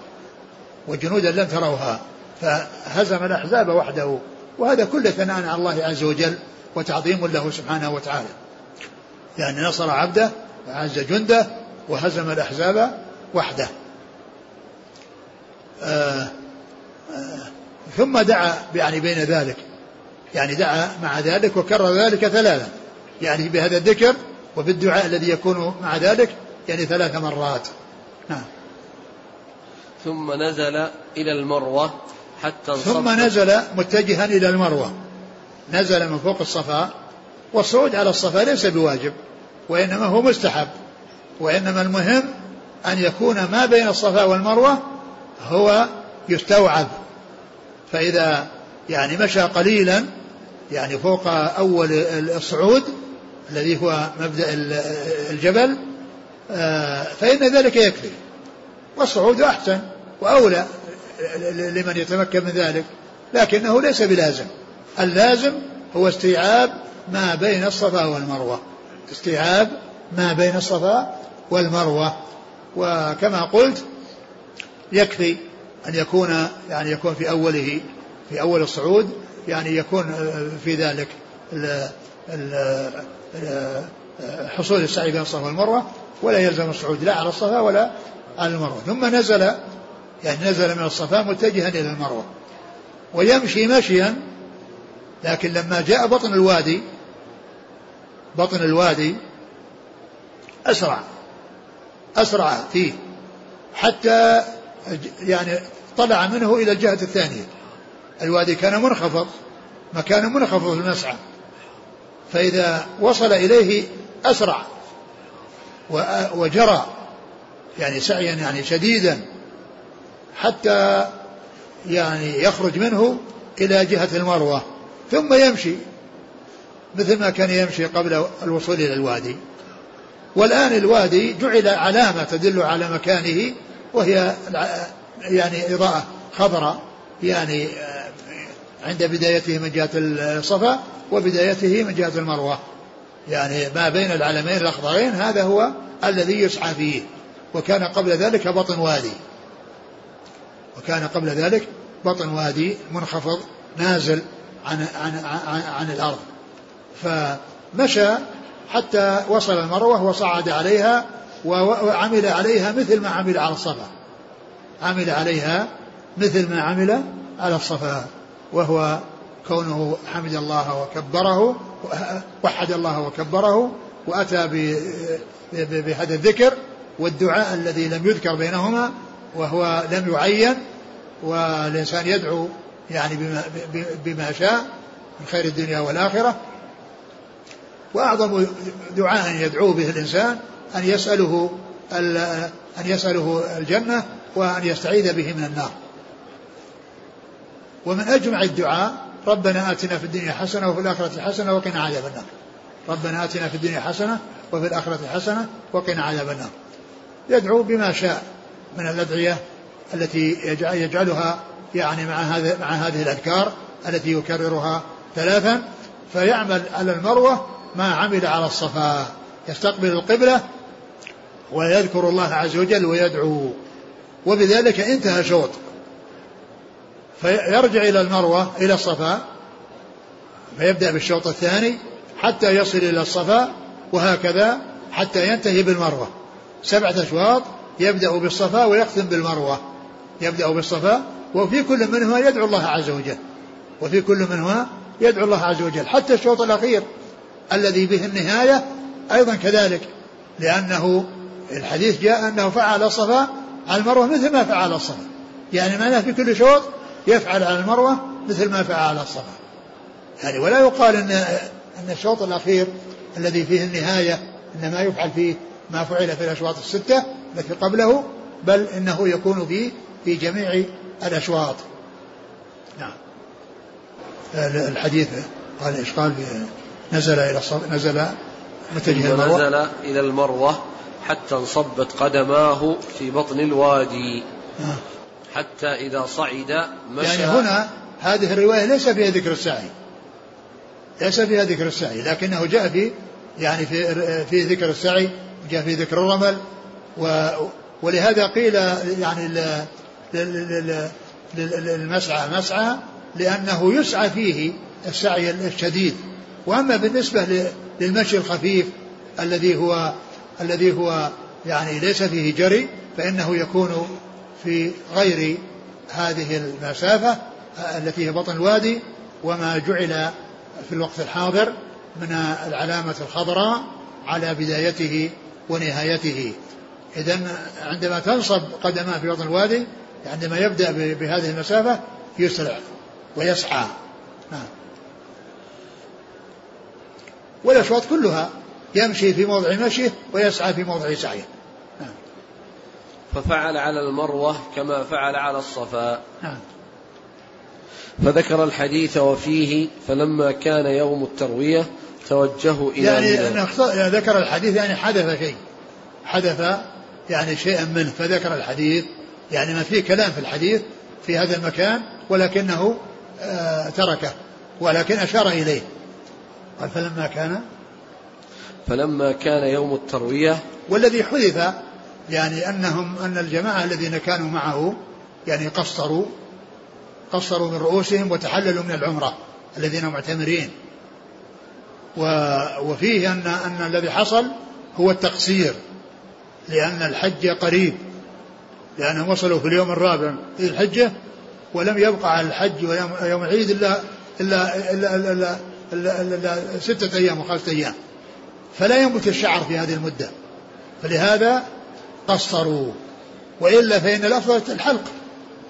وجنودا لم تروها. فهزم الأحزاب وحده. وهذا كل ثناء على الله عز وجل وتعظيم له سبحانه وتعالى. يعني نصر عبده وعز جنده وهزم الأحزاب وحده. آه آه ثم دعا يعني بين ذلك يعني دعا مع ذلك وكرر ذلك ثلاثا. يعني بهذا الذكر وبالدعاء الذي يكون مع ذلك يعني ثلاث مرات. نعم. ثم نزل إلى المروة حتى ثم نزل متجها إلى المروة. نزل من فوق الصفا والصعود على الصفا ليس بواجب وإنما هو مستحب. وإنما المهم أن يكون ما بين الصفا والمروة هو يستوعب. فإذا يعني مشى قليلا يعني فوق أول الصعود الذي هو مبدأ الجبل آه، فإن ذلك يكفي. والصعود أحسن وأولى لمن يتمكن من ذلك لكنه ليس بلازم. اللازم هو استيعاب ما بين الصفا والمروة. استيعاب ما بين الصفا والمروة. وكما قلت يكفي أن يكون يعني يكون في أوله في أول الصعود يعني يكون في ذلك ال ال حصول السعي بين الصفا والمروة ولا يلزم الصعود لا على الصفا ولا على المروة. ثم نزل يعني نزل من الصفا متجها إلى المروة ويمشي مشيا لكن لما جاء بطن الوادي بطن الوادي أسرع أسرع فيه حتى يعني طلع منه إلى الجهة الثانية. الوادي كان منخفض مكان منخفض المسعى. فإذا وصل إليه أسرع وجرى يعني سعيا يعني شديدا حتى يعني يخرج منه إلى جهة المروة ثم يمشي مثل ما كان يمشي قبل الوصول إلى الوادي. والآن الوادي جعل علامة تدل على مكانه وهي يعني إضاءة خضراء يعني عند بدايته من جهة الصفا وبدايته من جهة المروة. يعني ما بين العلمين الأخضرين هذا هو الذي يسعى فيه. وكان قبل ذلك بطن وادي. وكان قبل ذلك بطن وادي منخفض نازل عن عن عن, عن الأرض. فمشى حتى وصل المروة وصعد عليها وعمل عليها مثل ما عمل على الصفا. عمل عليها مثل ما عمل على الصفا. وهو كونه حمد الله وكبره وحد الله وكبره وأتى بهذا الذكر والدعاء الذي لم يذكر بينهما وهو لم يعين والإنسان يدعو يعني بما, بما شاء من خير الدنيا والآخرة. وأعظم دعاء يدعو به الإنسان أن يسأله أن يسأله الجنة وأن يستعيذ به من النار. ومن أجمع الدعاء ربنا آتنا في الدنيا حسنة وفي الآخرة حسنة وقنا عذاب النار. ربنا آتنا في الدنيا حسنة وفي الآخرة حسنة وقنا عذاب النار. يدعو بما شاء من الأدعية التي يجعلها يعني مع هذا مع هذه الأذكار التي يكررها ثلاثا فيعمل على المروة ما عمل على الصفا. يستقبل القبلة ويذكر الله عز وجل ويدعو. وبذلك انتهى شوط. فيرجع إلى المروة إلى الصفا فيبدأ بالشوط الثاني حتى يصل إلى الصفا وهكذا حتى ينتهي بالمروة. سبعة أشواط يبدأ بالصفا ويختم بالمروة. يبدأ بالصفا وفي كل منهما يدعو الله عز وجل. وفي كل منهما يدعو الله عز وجل. حتى الشوط الأخير الذي به النهاية أيضا كذلك لأنه الحديث جاء أنه فعل الصفا على المروة مثل ما فعل الصفا. يعني معناه في كل شوط يفعل على المروة مثل ما فعل على الصفا. يعني ولا يقال أن أن الشوط الأخير الذي فيه النهاية إنما يفعل فيه ما فعل في الأشواط الستة التي قبله بل إنه يكون فيه في جميع الأشواط. نعم. الحديث قال إيش قال نزل إلى نزل متجه المروة. نزل إلى المروة حتى انصبت قدماه في بطن الوادي. آه. حتى إذا صعد مشى. يعني هنا هذه الرواية ليس فيها ذكر السعي ليس فيها ذكر السعي لكنه جاء في يعني في في ذكر السعي جاء في ذكر الرمل و ولهذا قيل يعني المسعى مسعى لأنه يسعى فيه السعي الشديد. وأما بالنسبة للمشي الخفيف الذي هو الذي هو يعني ليس فيه جري فإنه يكون في غير هذه المسافة التي هي بطن الوادي وما جعل في الوقت الحاضر من العلامة الخضراء على بدايته ونهايته. إذا عندما تنصب قدماه في بطن الوادي عندما يبدأ بهذه المسافة يسرع ويسعى. نعم. والأشواط كلها يمشي في موضع مشيه ويسعى في موضع سعيه. ففعل على المروة كما فعل على الصفا نعم. فذكر الحديث وفيه فلما كان يوم التروية توجهوا إلى يعني يعني ذكر الحديث يعني حدث شيء. حدث يعني شيئا منه فذكر الحديث. يعني ما فيه كلام في الحديث في هذا المكان ولكنه آه تركه ولكن أشار إليه. قال فلما كان؟ فلما كان يوم التروية والذي حدث يعني أنهم أن الجماعة الذين كانوا معه يعني قصروا قصروا من رؤوسهم وتحللوا من العمرة الذين معتمرين. وفيه أن أن الذي حصل هو التقصير لأن الحج قريب لأنهم وصلوا في اليوم الرابع في الحجة ولم يبقى على الحج ويوم العيد إلا إلا إلا, إلا, إلا, إلا, إلا, ستة أيام وخمسة أيام. فلا ينبت الشعر في هذه المدة. فلهذا قصروا. وإلا فإن الأفضل الحلق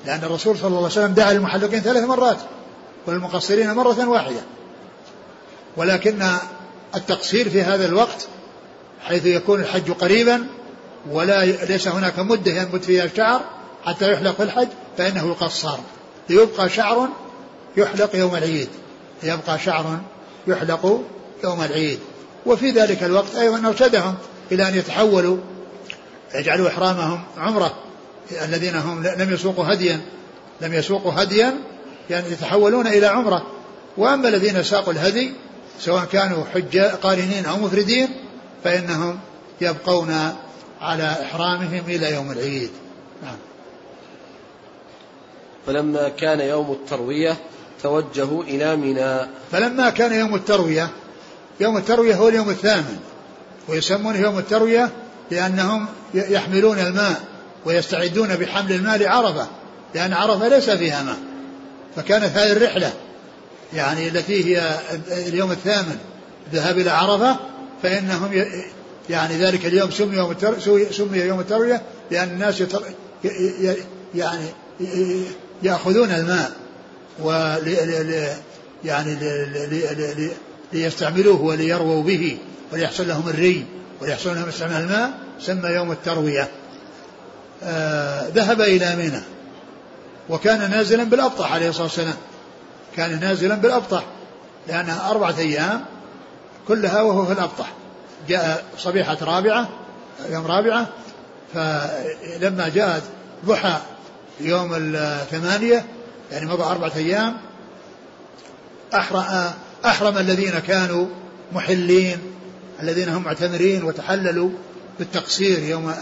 لأن الرسول صلى الله عليه وسلم دعا للمحلقين ثلاث مرات وللمقصرين مرة واحدة. ولكن التقصير في هذا الوقت حيث يكون الحج قريبا ولا ليس هناك مدة ينبت فيها الشعر حتى يحلق في الحج فإنه يقصر. ليبقى شعر يحلق يوم العيد. يبقى شعر يحلق يوم العيد. وفي ذلك الوقت أيضا أرشدهم إلى أن يتحولوا يجعلوا إحرامهم عمرة. الذين هم لم يسوقوا هديا لم يسوقوا هديا يعني يتحولون إلى عمرة. وأما الذين ساقوا الهدي سواء كانوا حجاء قارنين أو مفردين فإنهم يبقون على إحرامهم إلى يوم العيد. نعم. فلما كان يوم التروية توجهوا إلى منى فلما كان يوم التروية يوم التروية هو اليوم الثامن ويسمونه يوم التروية لأنهم يحملون الماء ويستعدون بحمل الماء لعرفة لأن عرفة ليس فيها ماء. فكانت هذه الرحلة يعني التي هي اليوم الثامن الذهاب إلى عرفة فإنهم يعني ذلك اليوم سمي يوم سمي يوم التروية لأن الناس يعني يأخذون الماء و يعني ليستعملوه وليرووا به وليحصل لهم الري. وليحصل لهم استعمال الماء سمى يوم التروية. آه ذهب إلى منى. وكان نازلا بالأبطح عليه الصلاة والسلام. كان نازلا بالأبطح لأنها أربعة أيام كلها وهو في الأبطح. جاء صبيحة رابعة يوم رابعة فلما جاءت ضحى يوم الثمانية يعني مضى أربعة أيام أحرم الذين كانوا محلين الذين هم معتمرين وتحللوا بالتقصير يوم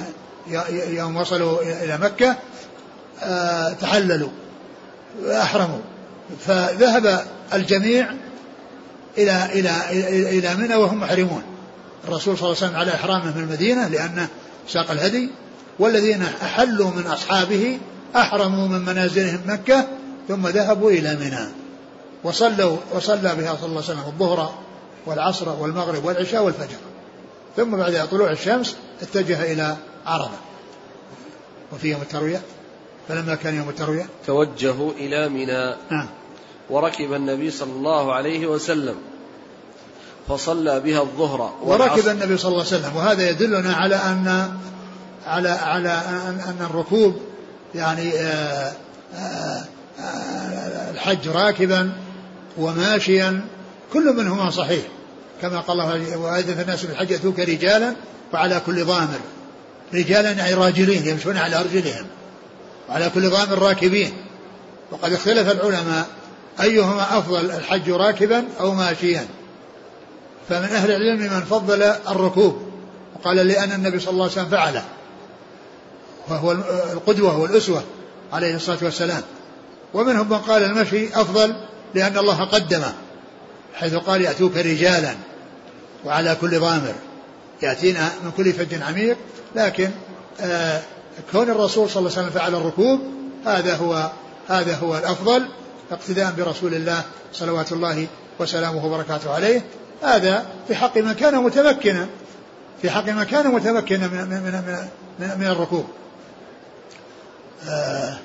يوم وصلوا إلى مكة آه، تحللوا أحرموا فذهب الجميع إلى إلى إلى منى وهم محرمون. الرسول صلى الله عليه وسلم على إحرامه من المدينة لأنه ساق الهدي والذين أحلوا من أصحابه أحرموا من منازلهم مكة ثم ذهبوا إلى منى. وصلوا وصلى بها صلى الله عليه وسلم الظهر والعصر والمغرب والعشاء والفجر. ثم بعد طلوع الشمس اتجه إلى عرفة. وفي يوم التروية؟ فلما كان يوم التروية؟ توجهوا إلى منى. نعم. وركب النبي صلى الله عليه وسلم. فصلى بها الظهر وركب النبي صلى الله عليه وسلم. وهذا يدلنا على أن على على أن الركوب يعني آه، آه، آه، الحج راكبا وماشيا كل منهما صحيح. كما قال الله وأذن الناس بالحج يأتوك رجالا وعلى كل ضامر. رجالا يعني راجلين يمشون على أرجلهم. وعلى كل ضامر راكبين. وقد اختلف العلماء أيهما أفضل الحج راكبا أو ماشيا. فمن أهل العلم من فضل الركوب. وقال لأن النبي صلى الله عليه وسلم فعله وهو القدوة والأسوة عليه الصلاة والسلام. ومنهم من قال المشي أفضل لأن الله قدمه. حيث قال يأتوك رجالا وعلى كل ضامر. يأتينا من كل فج عميق لكن آه كون الرسول صلى الله عليه وسلم فعل الركوب هذا هو هذا هو الأفضل اقتداء برسول الله صلوات الله وسلامه وبركاته عليه. هذا في حق من كان متمكنا في حق من كان متمكنا من من من, من, من الركوب. آه،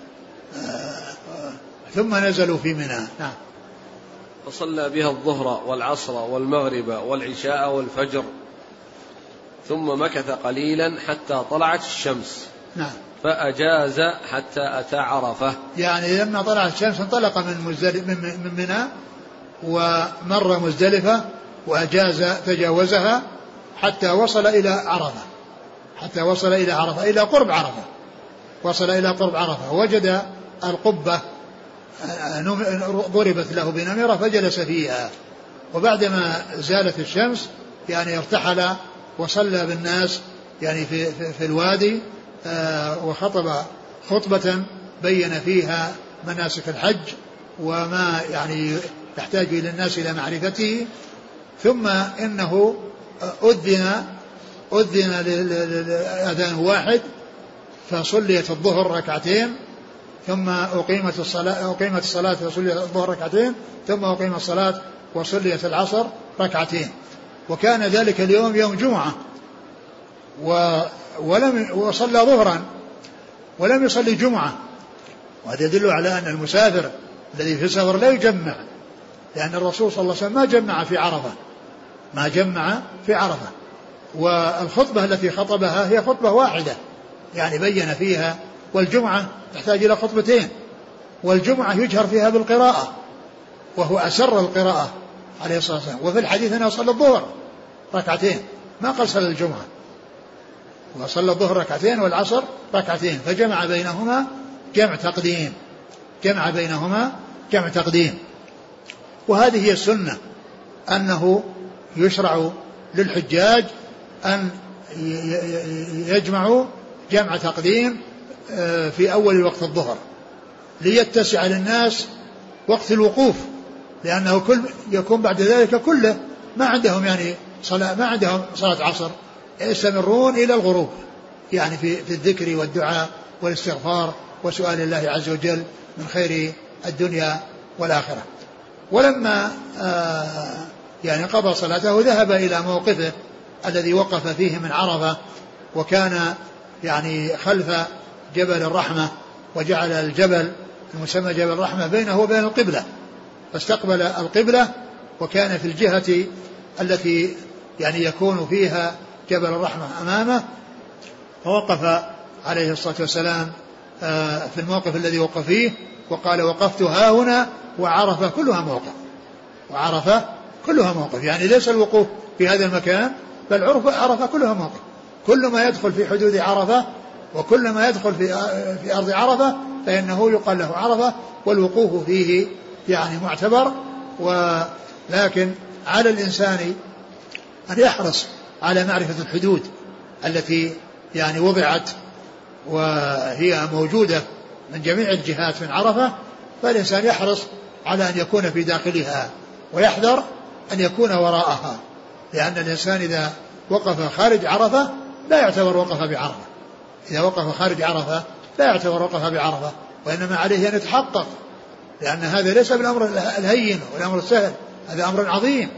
آه، ثم نزلوا في منى. نعم. فصلى بها الظهر والعصر والمغرب والعشاء والفجر. ثم مكث قليلا حتى طلعت الشمس. نعم. فأجاز حتى أتى عرفة. يعني لما طلعت الشمس انطلق من مزدلف من منى ومر مزدلفة وأجاز تجاوزها حتى وصل إلى عرفة. حتى وصل إلى عرفة إلى قرب عرفة. وصل إلى قرب عرفة. وجد القبة ضربت له بنمرة فجلس فيها. وبعدما زالت الشمس يعني ارتحل وصلى بالناس يعني في, في, في الوادي آه، وخطب خطبة بين فيها مناسك الحج وما يعني يحتاج إلى الناس إلى معرفته. ثم إنه أذن أذن لأذان واحد فصليت الظهر ركعتين ثم أقيمت الصلاة أقيمت الصلاة فصليت الظهر ركعتين ثم أقيمت الصلاة وصليت العصر ركعتين. وكان ذلك اليوم يوم جمعة. و ولم وصلى ظهرا. ولم يصلي جمعة. وهذا يدل على أن المسافر الذي في سفر لا يجمع. لأن الرسول صلى الله عليه وسلم ما جمع في عرفة. ما جمع في عرفة. والخطبة التي خطبها هي خطبة واحدة. يعني بين فيها والجمعة تحتاج إلى خطبتين والجمعة يجهر فيها بالقراءة وهو أسر القراءة عليه الصلاة والسلام. وفي الحديث أنه صلى الظهر ركعتين ما قال صلى الجمعة. وصلى الظهر ركعتين والعصر ركعتين فجمع بينهما جمع تقديم جمع بينهما جمع تقديم. وهذه هي السنة أنه يشرع للحجاج أن يجمعوا جمع تقديم في أول وقت الظهر ليتسع للناس وقت الوقوف لأنه كل يكون بعد ذلك كله ما عندهم يعني صلاة ما عندهم صلاة عصر يستمرون إلى الغروب يعني في في الذكر والدعاء والاستغفار وسؤال الله عز وجل من خير الدنيا والآخرة. ولما آه، يعني قضى صلاته ذهب إلى موقفه الذي وقف فيه من عرفة وكان يعني خلف جبل الرحمة وجعل الجبل المسمى جبل الرحمة بينه وبين القبلة فاستقبل القبلة وكان في الجهة التي يعني يكون فيها جبل الرحمة أمامه فوقف عليه الصلاة والسلام آه، في الموقف الذي وقف فيه وقال وقفت ها هنا وعرفة كلها موقف وعرفة كلها موقف يعني ليس الوقوف في هذا المكان بل عرف عرفة كلها موقف كل ما يدخل في حدود عرفة وكل ما يدخل في في أرض عرفة فإنه يقال له عرفة والوقوف فيه يعني معتبر ولكن على الإنسان أن يحرص على معرفة الحدود التي يعني وضعت وهي موجودة من جميع الجهات من عرفة فالإنسان يحرص على أن يكون في داخلها ويحذر أن يكون وراءها لأن الإنسان إذا وقف خارج عرفة لا يعتبر وقف بعرفة. إذا وقف خارج عرفة لا يعتبر وقف بعرفة وإنما عليه أن يتحقق لأن هذا ليس بالأمر الهين والأمر السهل هذا أمر عظيم.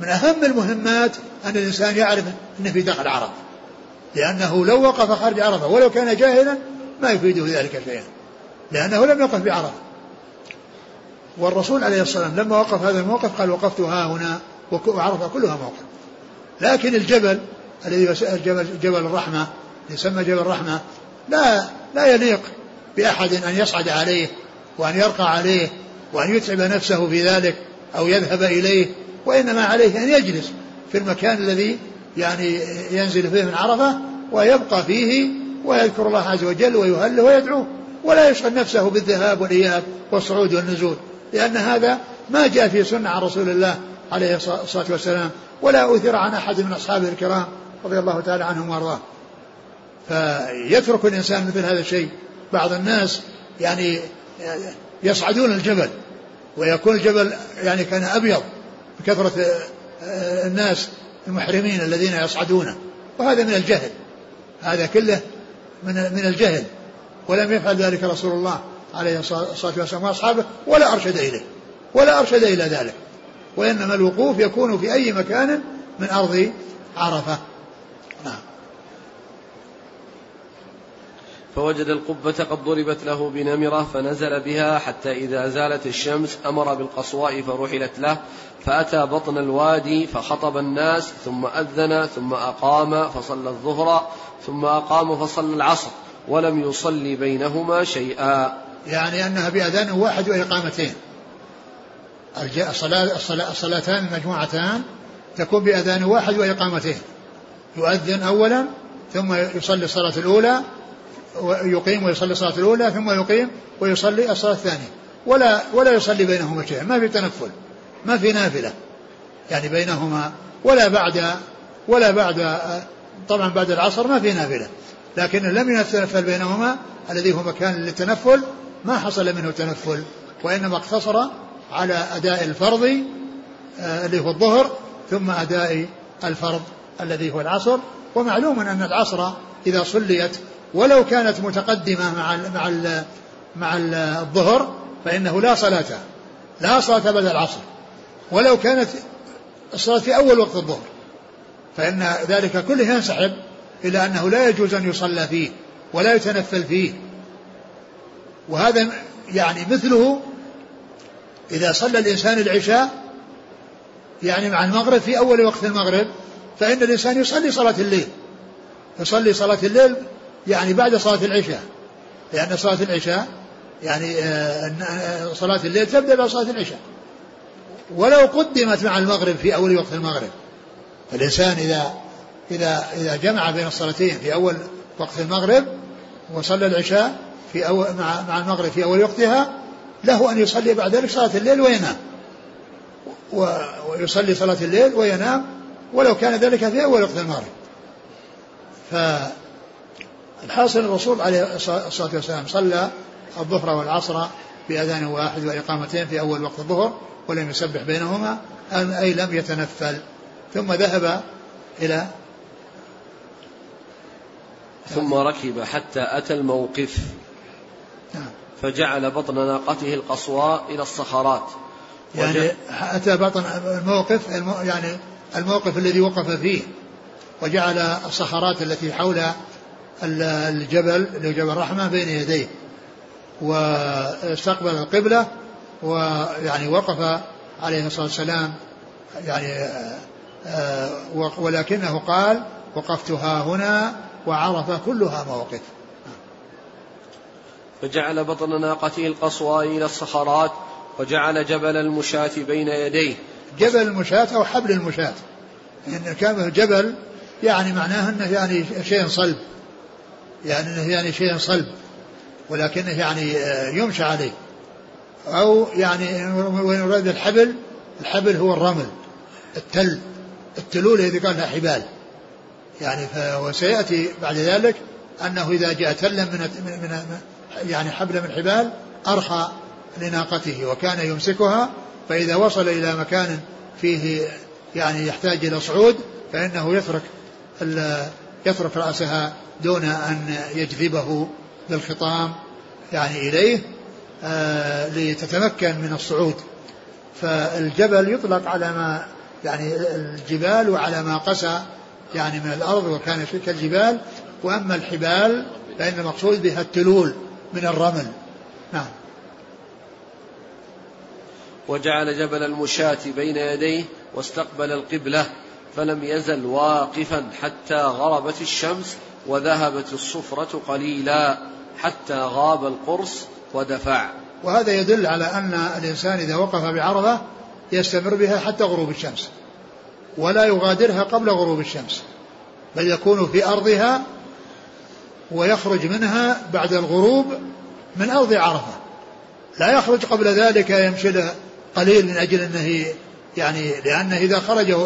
من أهم المهمات أن الإنسان يعرف أنه في داخل عرفة لأنه لو وقف خارج عرفة ولو كان جاهلا ما يفيده ذلك شيئا لأنه لم يقف بعرفة. والرسول عليه الصلاة والسلام لما وقف هذا الموقف قال وقفت ها هنا وعرفة كلها موقف. لكن الجبل الذي جبل, جبل الرحمة يسمى جبل الرحمة لا لا يليق بأحد أن يصعد عليه وأن يرقى عليه وأن يتعب نفسه في ذلك أو يذهب إليه وإنما عليه أن يجلس في المكان الذي يعني ينزل فيه من عرفة ويبقى فيه ويذكر الله عز وجل ويهله ويدعوه ولا يشغل نفسه بالذهاب والإياب والصعود والنزول لأن هذا ما جاء في سنة عن رسول الله عليه الصلاة والسلام ولا أثر عن أحد من أصحابه الكرام رضي الله تعالى عنهم وأرضاه. فيترك الإنسان مثل هذا الشيء. بعض الناس يعني يصعدون الجبل ويكون الجبل يعني كان أبيض بكثرة الناس المحرمين الذين يصعدونه. وهذا من الجهل هذا كله من من الجهل. ولم يفعل ذلك رسول الله عليه الصلاة والسلام وأصحابه ولا أرشد إليه ولا أرشد إلى ذلك. وإنما الوقوف يكون في أي مكان من أرض عرفة. نعم. فوجد القبة قد ضربت له بنمرة فنزل بها حتى إذا زالت الشمس أمر بالقصواء فرحلت له فأتى بطن الوادي فخطب الناس ثم أذن ثم أقام فصلى الظهر ثم أقام فصلى العصر ولم يصلي بينهما شيئا. يعني أنها بأذان واحد وإقامتين الصلاتان المجموعتان تكون بأذان واحد وإقامتين يؤذن أولا ثم يصلي الصلاة الأولى ويقيم ويصلي الصلاة الأولى ثم يقيم ويصلي الصلاة الثانية. ولا ولا يصلي بينهما شيء ما في تنفل ما في نافلة يعني بينهما. ولا بعد ولا بعد طبعا بعد العصر ما في نافلة. لكن لم يتنفل بينهما الذي هو مكان للتنفل ما حصل منه تنفل. وإنما اقتصر على أداء الفرض آه، اللي هو الظهر ثم أداء الفرض الذي هو العصر. ومعلوم أن العصر إذا صليت ولو كانت متقدمة مع ال مع ال مع الظهر فإنه لا صلاة لا صلاة بعد العصر. ولو كانت الصلاة في أول وقت الظهر فإن ذلك كله ينسحب إلى أنه لا يجوز أن يصلى فيه ولا يتنفل فيه. وهذا يعني مثله إذا صلى الإنسان العشاء يعني مع المغرب في أول وقت المغرب فإن الإنسان يصلي صلاة الليل. يصلي صلاة الليل يعني بعد صلاة العشاء. لأن صلاة العشاء يعني آه، آه، صلاة الليل تبدأ بعد صلاة العشاء. ولو قدمت مع المغرب في أول وقت المغرب. فالإنسان إذا إذا إذا جمع بين الصلاتين في أول وقت المغرب وصلى العشاء في أول مع مع المغرب في أول وقتها له أن يصلي بعد ذلك صلاة الليل وينام. ويصلي صلاة الليل وينام ولو كان ذلك في أول وقت المغرب. فالحاصل الرسول عليه الصلاة والسلام. صلى الظهر والعصر بأذان واحد وإقامتين في أول وقت الظهر ولم يسبح بينهما أي لم يتنفل. ثم ذهب إلى ثم ركب حتى أتى الموقف. نعم. فجعل بطن ناقته القصواء إلى الصخرات. يعني أتى بطن الموقف يعني الموقف الذي وقف فيه. وجعل الصخرات التي حول الجبل اللي هو جبل الرحمة بين يديه واستقبل القبلة ويعني وقف عليه الصلاة والسلام يعني آه، ولكنه قال وقفتها هنا وعرف كلها مواقف. فجعل بطن ناقته القصوى إلى الصخرات وجعل جبل المشاة بين يديه. جبل المشاة أو حبل المشاة. إن كان جبل يعني معناه أنه يعني شيء صلب. يعني أنه يعني شيء صلب ولكنه يعني آه، يمشى عليه. أو يعني وين يراد الحبل الحبل هو الرمل التل التلول هذه قال حبال. يعني وسيأتي بعد ذلك أنه إذا جاء تلا من, من يعني حبل من حبال أرخى لناقته وكان يمسكها فإذا وصل إلى مكان فيه يعني يحتاج إلى صعود فإنه يترك يترك رأسها دون أن يجذبه بالخطام يعني إليه آه لتتمكن من الصعود. فالجبل يطلق على ما يعني الجبال وعلى ما قسى يعني من الأرض وكان كالجبال. وأما الحبال فإن المقصود بها التلول من الرمل. نعم. وجعل جبل المشاة بين يديه واستقبل القبلة. فلم يزل واقفا حتى غربت الشمس وذهبت الصفرة قليلا حتى غاب القرص ودفع. وهذا يدل على أن الإنسان إذا وقف بعرفة يستمر بها حتى غروب الشمس ولا يغادرها قبل غروب الشمس بل يكون في أرضها ويخرج منها بعد الغروب من أرض عرفة. لا يخرج قبل ذلك يمشي قليل من أجل أنه يعني لأنه إذا خرج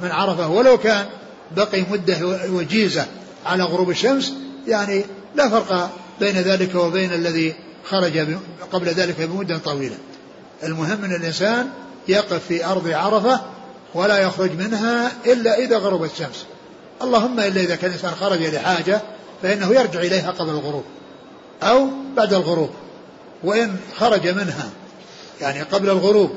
من عرفة ولو كان بقي مدة وجيزة على غروب الشمس يعني لا فرق بين ذلك وبين الذي خرج قبل ذلك بمدة طويلة. المهم أن الإنسان يقف في أرض عرفة ولا يخرج منها إلا إذا غربت الشمس. اللهم إلا إذا كان الإنسان خرج لحاجة فإنه يرجع إليها قبل الغروب أو بعد الغروب. وإن خرج منها يعني قبل الغروب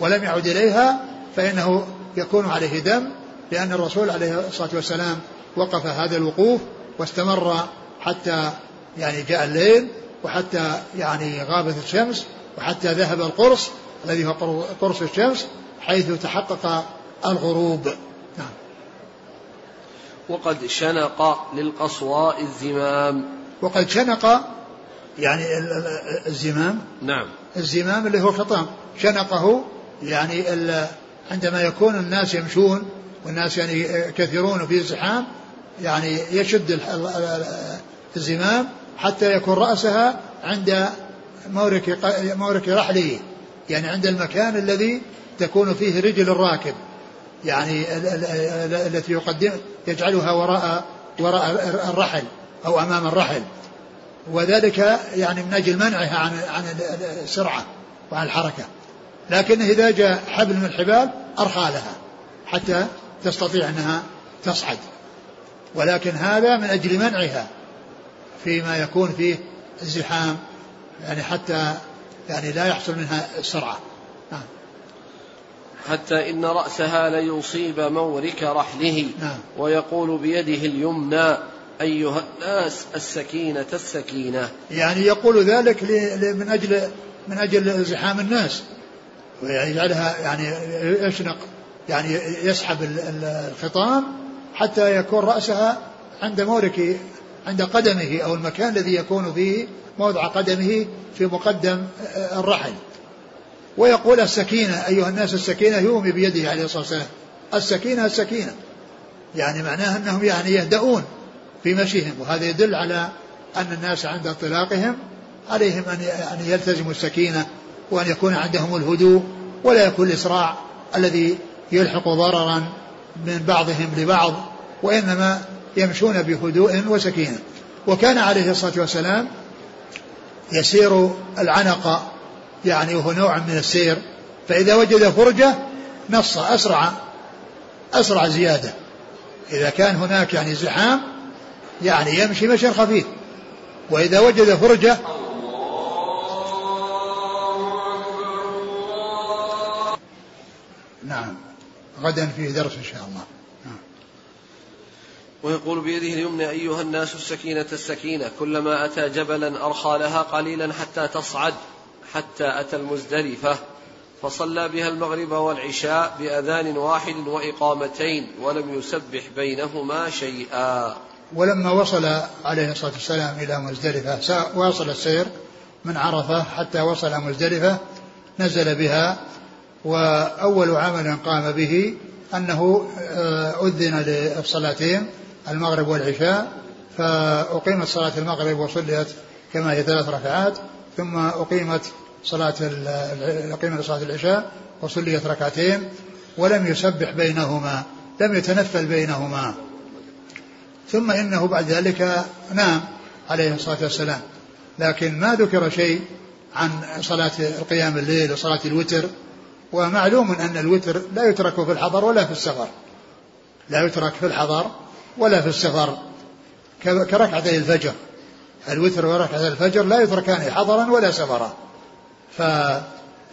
ولم يعد إليها فإنه يكون عليه دم لأن الرسول عليه الصلاة والسلام وقف هذا الوقوف واستمر حتى يعني جاء الليل وحتى يعني غابت الشمس وحتى ذهب القرص الذي هو قرص الشمس حيث تحقق الغروب. نعم. وقد شنق للقصواء الزمام. وقد شنق يعني الزمام. نعم. الزمام اللي هو الخطام شنقه يعني عندما يكون الناس يمشون والناس يعني كثيرون في الزحام يعني يشد الزمام حتى يكون رأسها عند مورك مورك رحله يعني عند المكان الذي تكون فيه رجل الراكب. يعني التي يقدم يجعلها وراء وراء الرحل أو أمام الرحل. وذلك يعني من أجل منعها عن عن السرعة وعن الحركة. لكن إذا جاء حبل من الحبال أرخى لها حتى تستطيع أنها تصعد. ولكن هذا من أجل منعها فيما يكون فيه الزحام يعني حتى يعني لا يحصل منها السرعة. نعم. حتى إن رأسها ليصيب مورك رحله نعم. ويقول بيده اليمنى أيها الناس السكينة السكينة. يعني يقول ذلك من أجل من أجل زحام الناس. ويجعلها يعني يشنق يعني يسحب الخطام حتى يكون رأسها عند مورك عند قدمه أو المكان الذي يكون فيه موضع قدمه في مقدم الرحل. ويقول السكينة أيها الناس السكينة يومي بيده عليه الصلاة والسلام. السكينة السكينة. يعني معناها أنهم يعني يهدؤون في مشيهم وهذا يدل على أن الناس عند انطلاقهم عليهم أن يلتزموا السكينة وأن يكون عندهم الهدوء ولا يكون الإسراع الذي يلحق ضررا من بعضهم لبعض وإنما يمشون بهدوء وسكينة. وكان عليه الصلاة والسلام يسير العنق يعني وهو نوع من السير فإذا وجد فرجة نص أسرع أسرع زيادة. إذا كان هناك يعني زحام يعني يمشي مشيا خفيف. وإذا وجد فرجة نعم. غدا فيه درس إن شاء الله. نعم. ويقول بيده اليمنى أيها الناس السكينة السكينة كلما أتى جبلا أرخى لها قليلا حتى تصعد حتى أتى المزدلفة فصلى بها المغرب والعشاء بأذان واحد وإقامتين ولم يسبح بينهما شيئا. ولما وصل عليه الصلاة والسلام إلى مزدلفة واصل السير من عرفة حتى وصل مزدلفة نزل بها وأول عمل قام به أنه آه، أذن للصلاتين المغرب والعشاء فأقيمت صلاة المغرب وصليت كما هي ثلاث ركعات ثم أقيمت صلاة أقيمت صلاة العشاء وصليت ركعتين ولم يسبح بينهما لم يتنفل بينهما. ثم إنه بعد ذلك نام عليه الصلاة والسلام. لكن ما ذكر شيء عن صلاة القيام الليل وصلاة الوتر. ومعلوم أن الوتر لا يترك في الحضر ولا في السفر. لا يترك في الحضر ولا في السفر. كركعتي الفجر. الوتر وركعة الفجر لا يتركان حضرا ولا سفرا. ف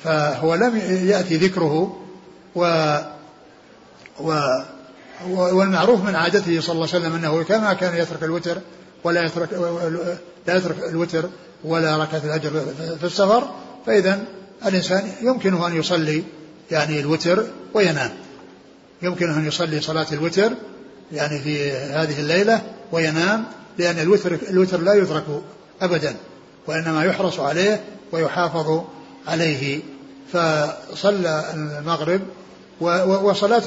فهو لم يأتي ذكره و, و والمعروف من عادته صلى الله عليه وسلم أنه كما كان يترك الوتر ولا يترك لا يترك الوتر ولا ركعة الفجر في السفر فإذا الإنسان يمكنه أن يصلي يعني الوتر وينام. يمكنه أن يصلي صلاة الوتر يعني في هذه الليلة وينام لأن الوتر الوتر لا يترك أبدا وإنما يحرص عليه ويحافظ عليه. فصلى المغرب وصلاة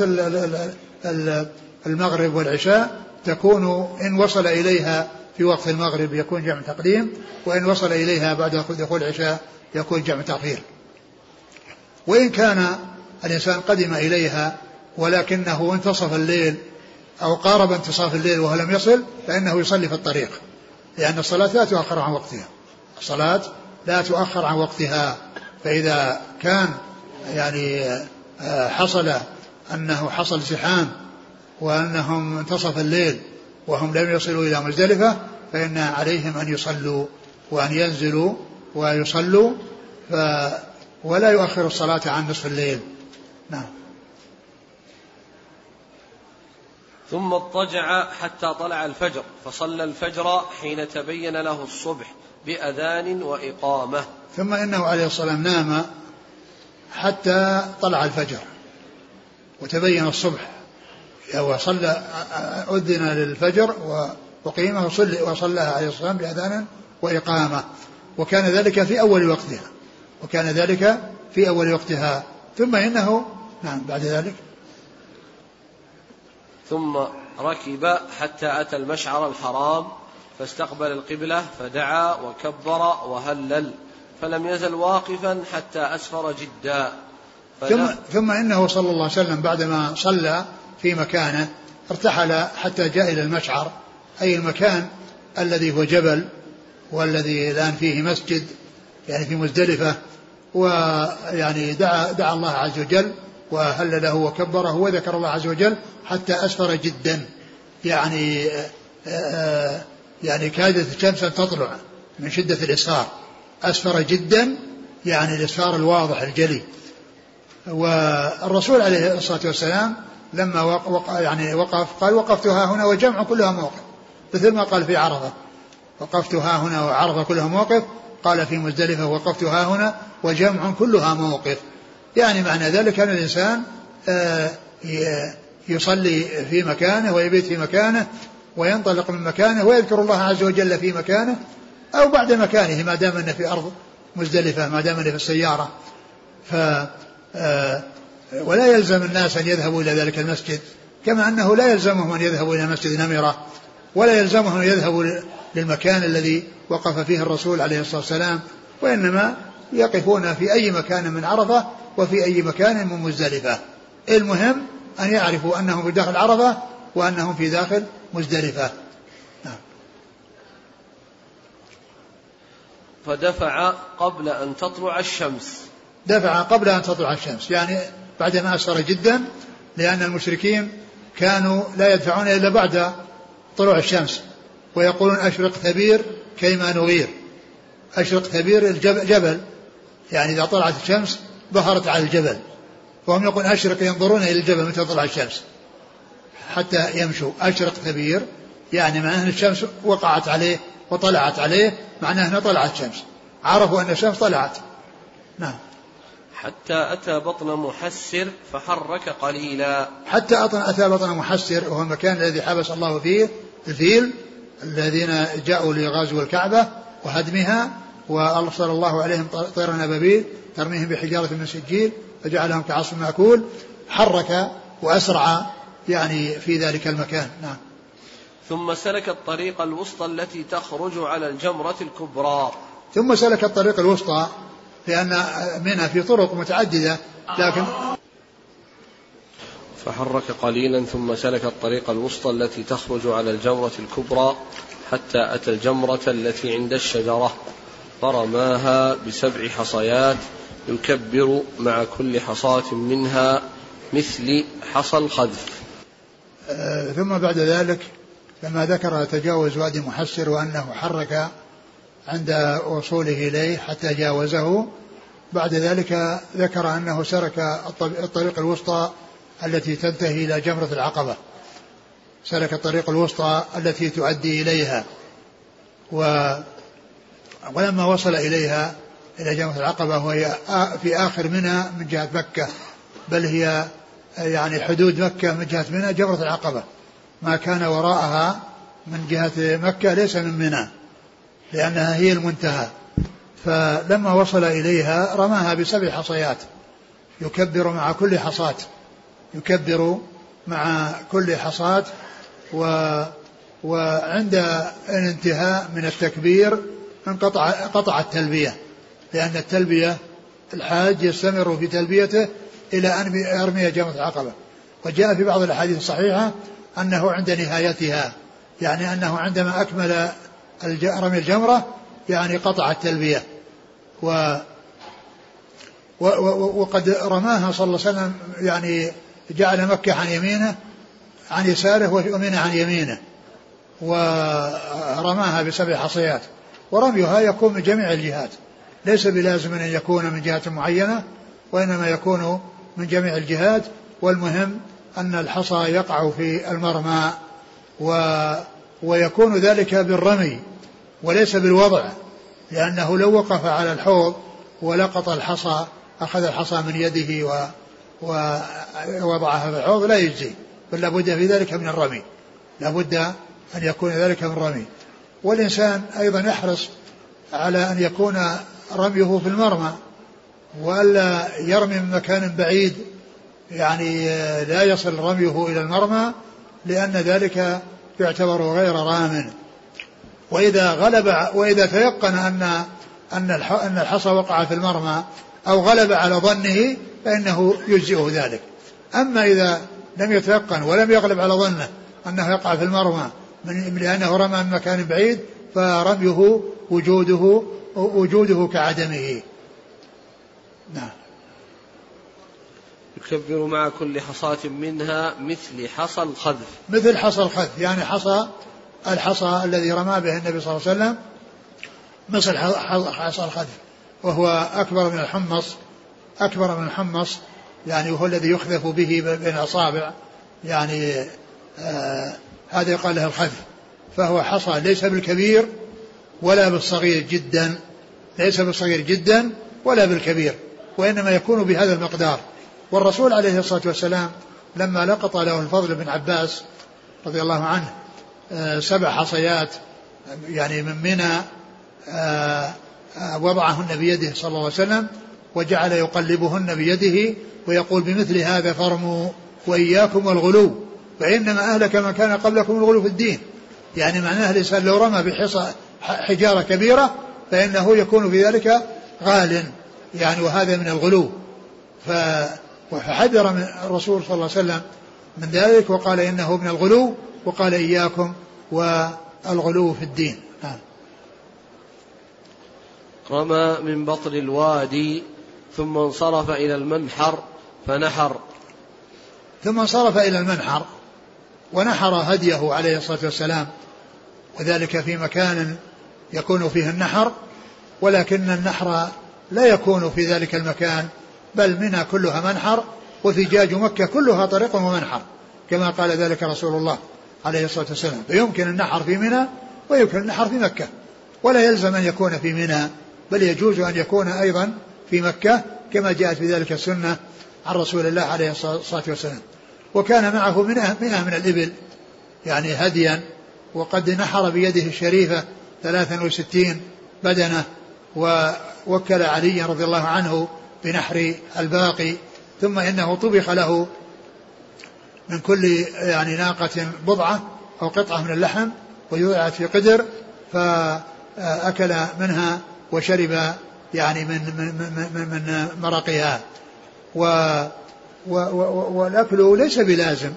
المغرب والعشاء تكون إن وصل إليها في وقت المغرب يكون جمع تقديم وإن وصل إليها بعد دخول العشاء يكون جمع تأخير. وإن كان الإنسان قدم إليها ولكنه انتصف الليل أو قارب انتصاف الليل وهو لم يصل فإنه يصلي في الطريق لأن الصلاة لا تؤخر عن وقتها. الصلاة لا تؤخر عن وقتها. فإذا كان يعني آه، حصل أنه حصل زحام وأنهم انتصف الليل وهم لم يصلوا إلى مزدلفة فإن عليهم أن يصلوا وأن ينزلوا ويصلوا ولا يؤخر الصلاة عن نصف الليل. نعم. ثم اضطجع حتى طلع الفجر فصلى الفجر حين تبين له الصبح بأذان وإقامة. ثم إنه عليه الصلاة والسلام نام حتى طلع الفجر وتبين الصبح. وصلى أذن للفجر وقيمه وصلى عليه الصلاة والسلام بأذان وإقامة. وكان ذلك في أول وقتها. وكان ذلك في أول وقتها. ثم إنه نعم بعد ذلك. ثم ركب حتى أتى المشعر الحرام فاستقبل القبلة فدعا وكبر وهلل فلم يزل واقفا حتى أسفر جدا. ثم, ثم إنه صلى الله عليه وسلم بعدما صلى في مكانه ارتحل حتى جاء إلى المشعر أي المكان الذي هو جبل والذي الآن فيه مسجد. يعني في مزدلفة ويعني دعا دعا الله عز وجل وهلله وكبره وذكر الله عز وجل حتى أسفر جدا. يعني يعني كادت الشمس أن تطلع من شدة الإسفار أسفر جدا يعني الإسفار الواضح الجلي والرسول عليه الصلاة والسلام لما وقف يعني وقف قال وقفت ها هنا وجمع كلها موقف مثل ما قال في عرفة. وقفت ها هنا وعرفة كلها موقف قال في مزدلفة وقفت ها هنا وجمع كلها موقف. يعني معنى ذلك أن الإنسان آه، يصلي في مكانه ويبيت في مكانه وينطلق من مكانه ويذكر الله عز وجل في مكانه أو بعد مكانه ما دام أنه في أرض مزدلفة ما دام أنه في السيارة. ف آه، ولا يلزم الناس أن يذهبوا إلى ذلك المسجد كما أنه لا يلزمهم أن يذهبوا إلى مسجد نمرة ولا يلزمهم أن يذهبوا للمكان الذي وقف فيه الرسول عليه الصلاة والسلام وإنما يقفون في أي مكان من عرفة وفي أي مكان من مزدلفة. المهم أن يعرفوا أنهم في داخل عرفة وأنهم في داخل مزدلفة. نعم. فدفع قبل أن تطلع الشمس. دفع قبل أن تطلع الشمس. يعني بعدما أسفر جدا لأن المشركين كانوا لا يدفعون إلا بعد طلوع الشمس. ويقولون أشرق ثبير كيما نغير أشرق ثبير الجبل يعني إذا طلعت الشمس ظهرت على الجبل. وهم يقولون أشرق ينظرون إلى الجبل متى تطلع الشمس. حتى يمشوا. أشرق ثبير يعني معناه أن الشمس وقعت عليه وطلعت عليه معناه أنها طلعت الشمس عرفوا أن الشمس طلعت. نعم. حتى أتى بطن محسر فحرك قليلا. حتى أتى بطن محسر وهو المكان الذي حبس الله فيه الفيل الذين جاءوا لغزو الكعبة وهدمها وأرسل الله عليهم طيرا أبابيل ترميهم بحجارة من سجيل فجعلهم كعصف مأكول حرك وأسرع يعني في ذلك المكان. نعم. ثم سلك الطريق الوسطى التي تخرج على الجمرة الكبرى. ثم سلك الطريق الوسطى لأن منها في طرق متعددة لكن فحرك قليلا ثم سلك الطريق الوسطى التي تخرج على الجمرة الكبرى حتى أتى الجمرة التي عند الشجرة فرماها بسبع حصيات يكبر مع كل حصاة منها مثل حصى الخذف آه ثم بعد ذلك لما ذكر تجاوز وادي محسر وأنه حرك عند وصوله إليه حتى جاوزه. بعد ذلك ذكر أنه سلك الطريق الوسطى التي تنتهي إلى جمرة العقبة. سلك الطريق الوسطى التي تؤدي إليها. و ولما وصل إليها إلى جمرة العقبة وهي في آخر منى من جهة مكة. بل هي يعني حدود مكة من جهة منى جمرة العقبة. ما كان وراءها من جهة مكة ليس من منى لأنها هي المنتهى. فلما وصل إليها رماها بسبع حصيات. يكبر مع كل حصاة. يكبر مع كل حصاة و وعند الانتهاء من التكبير انقطع قطع التلبية لأن التلبية الحاج يستمر في تلبيته إلى أن يرمي جمرة العقبة. وجاء في بعض الأحاديث الصحيحة أنه عند نهايتها يعني أنه عندما أكمل رمي الجمرة يعني قطع التلبية. و وقد رماها صلى الله عليه وسلم يعني جعل مكة عن يمينه عن يساره ومنى عن يمينه ورماها بسبع حصيات. ورميها يكون من جميع الجهات. ليس بلازم أن يكون من جهة معينة وإنما يكون من جميع الجهات. والمهم أن الحصى يقع في المرمى و ويكون ذلك بالرمي وليس بالوضع لأنه لو وقف على الحوض ولقط الحصى أخذ الحصى من يده و ووضعها في الحوض لا يجزي بل لابد في ذلك من الرمي. لابد أن يكون ذلك من الرمي. والإنسان أيضا يحرص على أن يكون رميه في المرمى وألا يرمي من مكان بعيد يعني لا يصل رميه إلى المرمى لأن ذلك يعتبر غير رام. وإذا غلب وإذا تيقن أن أن الحصى وقع في المرمى أو غلب على ظنه فإنه يجزئه ذلك. أما إذا لم يتيقن ولم يغلب على ظنه أنه يقع في المرمى من لأنه رمى من مكان بعيد فرميه وجوده وجوده كعدمه. نعم. يكبر مع كل حصاة منها مثل حصى الخذف. مثل حصى الخذف يعني حصى الحصى الذي رمى به النبي صلى الله عليه وسلم مثل حصى الخذف. وهو أكبر من الحمص أكبر من الحمص يعني وهو الذي يخذف به بين الأصابع يعني آه هذا يقال له الخذف. فهو حصى ليس بالكبير ولا بالصغير جدا ليس بالصغير جدا ولا بالكبير وإنما يكون بهذا المقدار. والرسول عليه الصلاة والسلام لما لقط له الفضل بن عباس رضي الله عنه آه، سبع حصيات يعني من منى آه، وضعهن بيده صلى الله عليه وسلم وجعل يقلبهن بيده ويقول بمثل هذا فرموا وإياكم والغلو فإنما أهلك من كان قبلكم الغلو في الدين. يعني معناه الإنسان لو رمى بحصى حجارة كبيرة فإنه يكون في ذلك غال يعني وهذا من الغلو. ف فحذر من الرسول صلى الله عليه وسلم من ذلك وقال إنه من الغلو وقال إياكم والغلو في الدين. نعم. رمى من بطن الوادي ثم انصرف إلى المنحر فنحر. ثم انصرف إلى المنحر ونحر هديه عليه الصلاة والسلام وذلك في مكان يكون فيه النحر ولكن النحر لا يكون في ذلك المكان بل منى كلها منحر وفجاج مكة كلها طريق ومنحر كما قال ذلك رسول الله عليه الصلاة والسلام. فيمكن النحر في منى ويمكن النحر في مكة ولا يلزم أن يكون في منى. بل يجوز أن يكون أيضا في مكة كما جاءت في ذلك السنة عن رسول الله عليه الصلاة والسلام. وكان معه مئة, مئة من الإبل يعني هديا وقد نحر بيده الشريفة ثلاثا وستين بدنة ووكل علي رضي الله عنه بنحر الباقي ثم إنه طبخ له من كل يعني ناقة بضعة أو قطعة من اللحم ويوضعت في قدر فأكل منها وشرب يعني من من من, من مرقها. و والأكل ليس بلازم.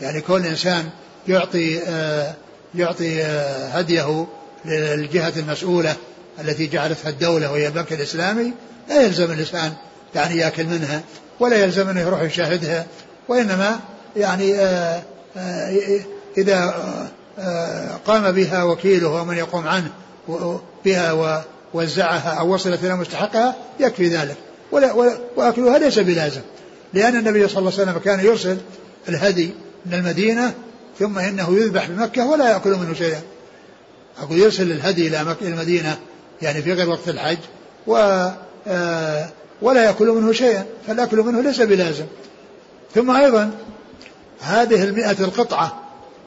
يعني كل إنسان يعطي آه، يعطي آه، هديه للجهة المسؤولة التي جعلتها الدولة وهي البنك الإسلامي. لا يلزم الإنسان يعني يأكل منها ولا يلزم أنه يروح يشاهدها وإنما يعني آه، إذا قام بها وكيله ومن يقوم عنه بها ووزعها أو وصلت إلى مستحقها يكفي ذلك. ولا وأكلها ليس بلازم. لأن النبي صلى الله عليه وسلم كان يرسل الهدي من المدينة ثم إنه يذبح بمكة ولا يأكل منه شيئا. أقول يرسل الهدي إلى المدينة يعني في غير وقت الحج و آه، ولا يأكل منه شيئا. فالأكل منه ليس بلازم. ثم أيضا هذه المئة القطعة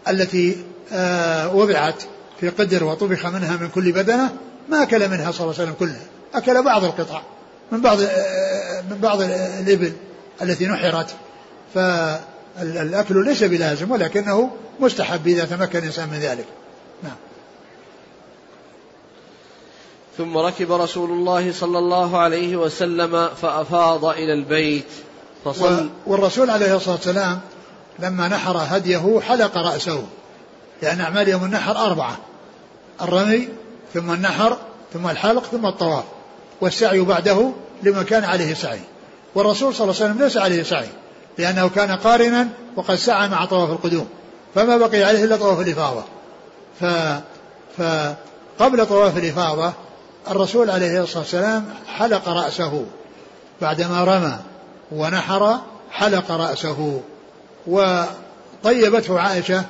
التي آه، وضعت في قدر وطبخ منها من كل بدنة ما أكل منها صلى الله عليه وسلم كلها. أكل بعض القطع من بعض من بعض الإبل التي نحرت. فالأكل ليس بلازم ولكنه مستحب إذا تمكن الإنسان من ذلك. نعم. ثم ركب رسول الله صلى الله عليه وسلم فأفاض إلى البيت. فصل والرسول عليه الصلاة والسلام لما نحر هديه حلق رأسه. لأن أعمال يوم النحر أربعة. الرمي ثم النحر ثم الحلق ثم الطواف. والسعي بعده لمن كان عليه سعي. والرسول صلى الله عليه وسلم ليس عليه سعي لأنه كان قارنا وقد سعى مع طواف القدوم. فما بقي عليه إلا طواف الإفاضة. ف فقبل طواف الإفاضة الرسول عليه الصلاة والسلام حلق رأسه. بعدما رمى ونحر حلق رأسه. وطيبته عائشة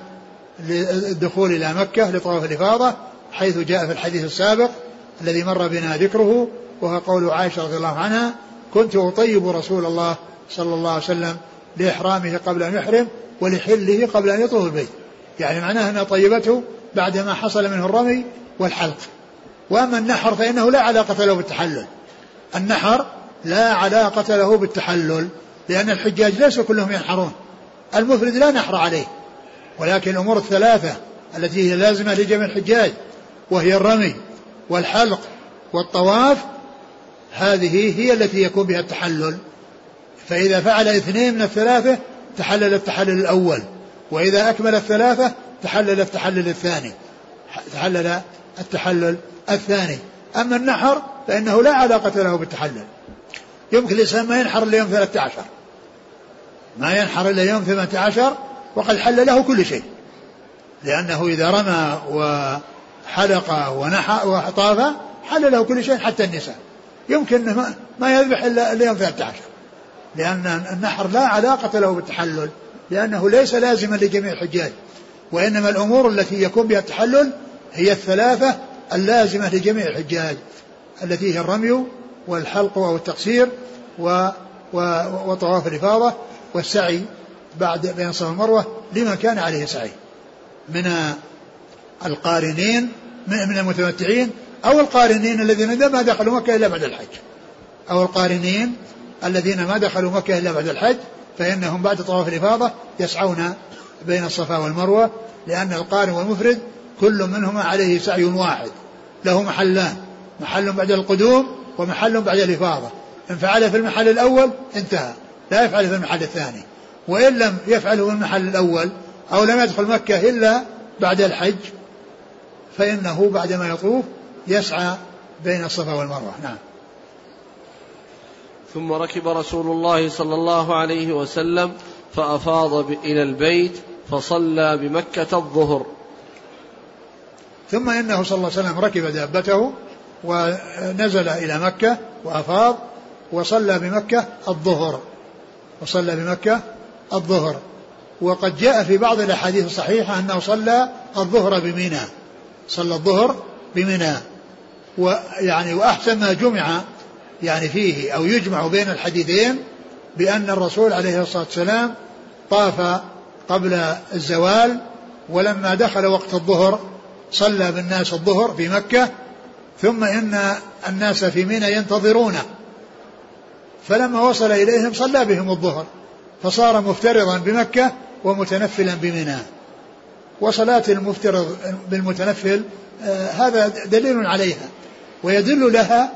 للدخول إلى مكة لطواف الإفاضة. حيث جاء في الحديث السابق الذي مر بنا ذكره وهو قول عائشة رضي الله عنها كنت أطيب رسول الله صلى الله عليه وسلم لإحرامه قبل أن يحرم ولحله قبل أن يطوف البيت. يعني معناه أنها طيبته بعدما حصل منه الرمي والحلق. وأما النحر فإنه لا علاقة له بالتحلل. النحر لا علاقة له بالتحلل لأن الحجاج ليسوا كلهم ينحرون. المفرد لا نحر عليه ولكن الأمور الثلاثة التي هي لازمة لجميع الحجاج وهي الرمي والحلق والطواف هذه هي التي يكون بها التحلل. فإذا فعل اثنين من الثلاثة تحلل التحلل الأول. وإذا أكمل الثلاثة تحلل التحلل الثاني. تحلل التحلل الثاني. أما النحر فإنه لا علاقة له بالتحلل. يمكن الإنسان ما ينحر إلا يوم 13 ما ينحر إلا يوم 18 وقد حل له كل شيء. لأنه إذا رمى وحلق ونحى وطاف حل له كل شيء حتى النساء. يمكن ما يذبح إلا يوم 13 لأن النحر لا علاقة له بالتحلل لأنه ليس لازما لجميع الحجاج. وإنما الأمور التي يكون بها التحلل هي الثلاثة اللازمة لجميع الحجاج التي هي الرمي والحلق أو التقصير و وطواف الإفاضة والسعي بعد بين الصفا والمروة لمن كان عليه سعي. من القارنين من المتمتعين أو القارنين الذين ما دخلوا مكة إلا بعد الحج. أو القارنين الذين ما دخلوا مكة إلا بعد الحج فإنهم بعد طواف الإفاضة يسعون بين الصفا والمروة لأن القارن والمفرد كل منهما عليه سعي واحد. له محلان محل بعد القدوم ومحل بعد الإفاضة. إن فعل في المحل الأول انتهى لا يفعل في المحل الثاني. وإن لم يفعله في المحل الأول أو لم يدخل مكة إلا بعد الحج فإنه بعدما يطوف يسعى بين الصفا والمروة. نعم. ثم ركب رسول الله صلى الله عليه وسلم فأفاض إلى البيت فصلى بمكة الظهر. ثم إنه صلى الله عليه وسلم ركب دابته ونزل إلى مكة وأفاض وصلى بمكة الظهر. وصلى بمكة الظهر. وقد جاء في بعض الأحاديث الصحيحة أنه صلى الظهر بمنى صلى الظهر بمنى. ويعني وأحسن ما جمع يعني فيه أو يجمع بين الحديثين بأن الرسول عليه الصلاة والسلام طاف قبل الزوال ولما دخل وقت الظهر صلى بالناس الظهر في مكة ثم إن الناس في منى ينتظرونه. فلما وصل إليهم صلى بهم الظهر فصار مفترضا بمكة ومتنفلا بمنى. وصلاة المفترض بالمتنفل آه هذا دليل عليها. ويدل لها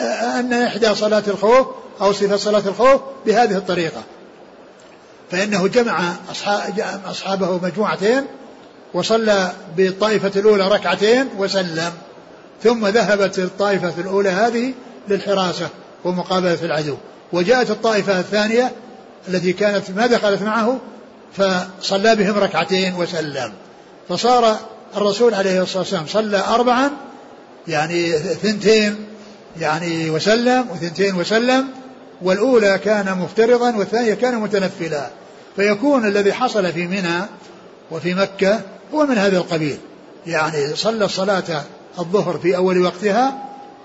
آه أن إحدى صلاة الخوف أو صفة صلاة الخوف بهذه الطريقة. فإنه جمع أصحابه مجموعتين وصلى بالطائفة الأولى ركعتين وسلم. ثم ذهبت الطائفة الأولى هذه للحراسة ومقابلة العدو. وجاءت الطائفة الثانية التي كانت ما دخلت معه فصلى بهم ركعتين وسلم. فصار الرسول عليه الصلاة والسلام صلى أربعا يعني ثنتين يعني وسلم وثنتين وسلم والأولى كان مفترضا والثانية كان متنفلا. فيكون الذي حصل في منى وفي مكة هو من هذا القبيل. يعني صلى صلاة الظهر في أول وقتها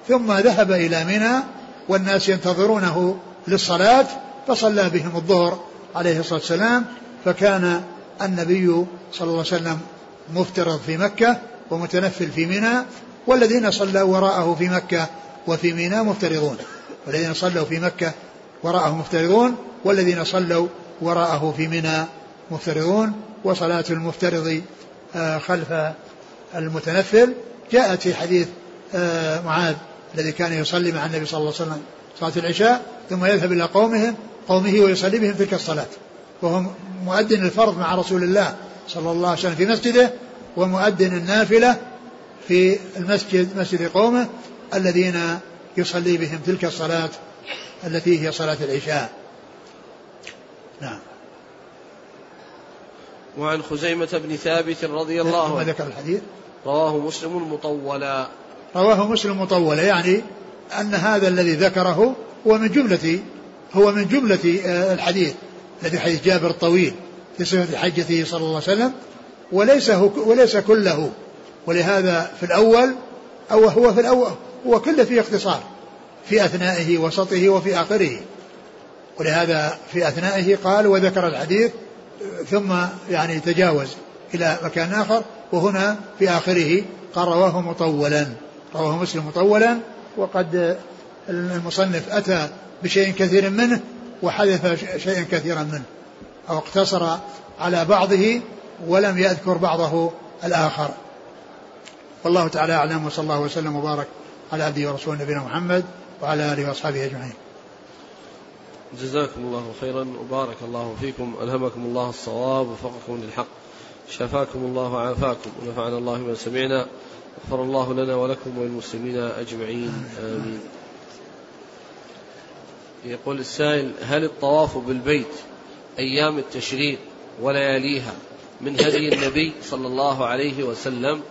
ثم ذهب إلى منى والناس ينتظرونه للصلاة فصلى بهم الظهر عليه الصلاة والسلام. فكان النبي صلى الله عليه وسلم مفترض في مكة ومتنفل في منى والذين صلوا وراءه في مكة وفي منى مفترضون. والذين صلوا في مكة وراءه مفترضون والذين صلوا وراءه في منى مفترضون. وصلاة المفترض آه، خلف المتنفل. جاءت في حديث آه، معاذ الذي كان يصلي مع النبي صلى الله عليه وسلم صلاة العشاء ثم يذهب إلى قومه قومه ويصلي بهم تلك الصلاة. وهو مؤذن الفرض مع رسول الله صلى الله عليه وسلم في مسجده ومؤذن النافلة في المسجد مسجد قومه الذين يصلي بهم تلك الصلاة التي هي صلاة العشاء. نعم. وعن خزيمة بن ثابت رضي الله عنه. ذكر الحديث؟ رواه مسلم مطولا. رواه مسلم مطولا يعني أن هذا الذي ذكره هو من جملة هو من جملة آه، الحديث. الذي حديث جابر الطويل في صفة حجته صلى الله عليه وسلم وليس وليس كله. ولهذا في الأول أو هو في الأول هو كله فيه اختصار في أثنائه وسطه وفي آخره. ولهذا في أثنائه قال وذكر الحديث ثم يعني تجاوز إلى مكان آخر وهنا في آخره قال رواه مطولا. رواه مسلم مطولا وقد المصنف أتى بشيء كثير منه وحذف شيئا كثيرا منه أو اقتصر على بعضه ولم يذكر بعضه الآخر. والله تعالى أعلم وصلى الله وسلم وبارك على عبده ورسوله نبينا محمد وعلى آله وأصحابه أجمعين. جزاكم الله خيرا وبارك الله فيكم ألهمكم الله الصواب وفقكم للحق شفاكم الله وعافاكم ونفعنا الله بما سمعنا غفر الله لنا ولكم وللمسلمين أجمعين آمين. يقول السائل هل الطواف بالبيت أيام التشريق ولياليها من هدي النبي صلى الله عليه وسلم؟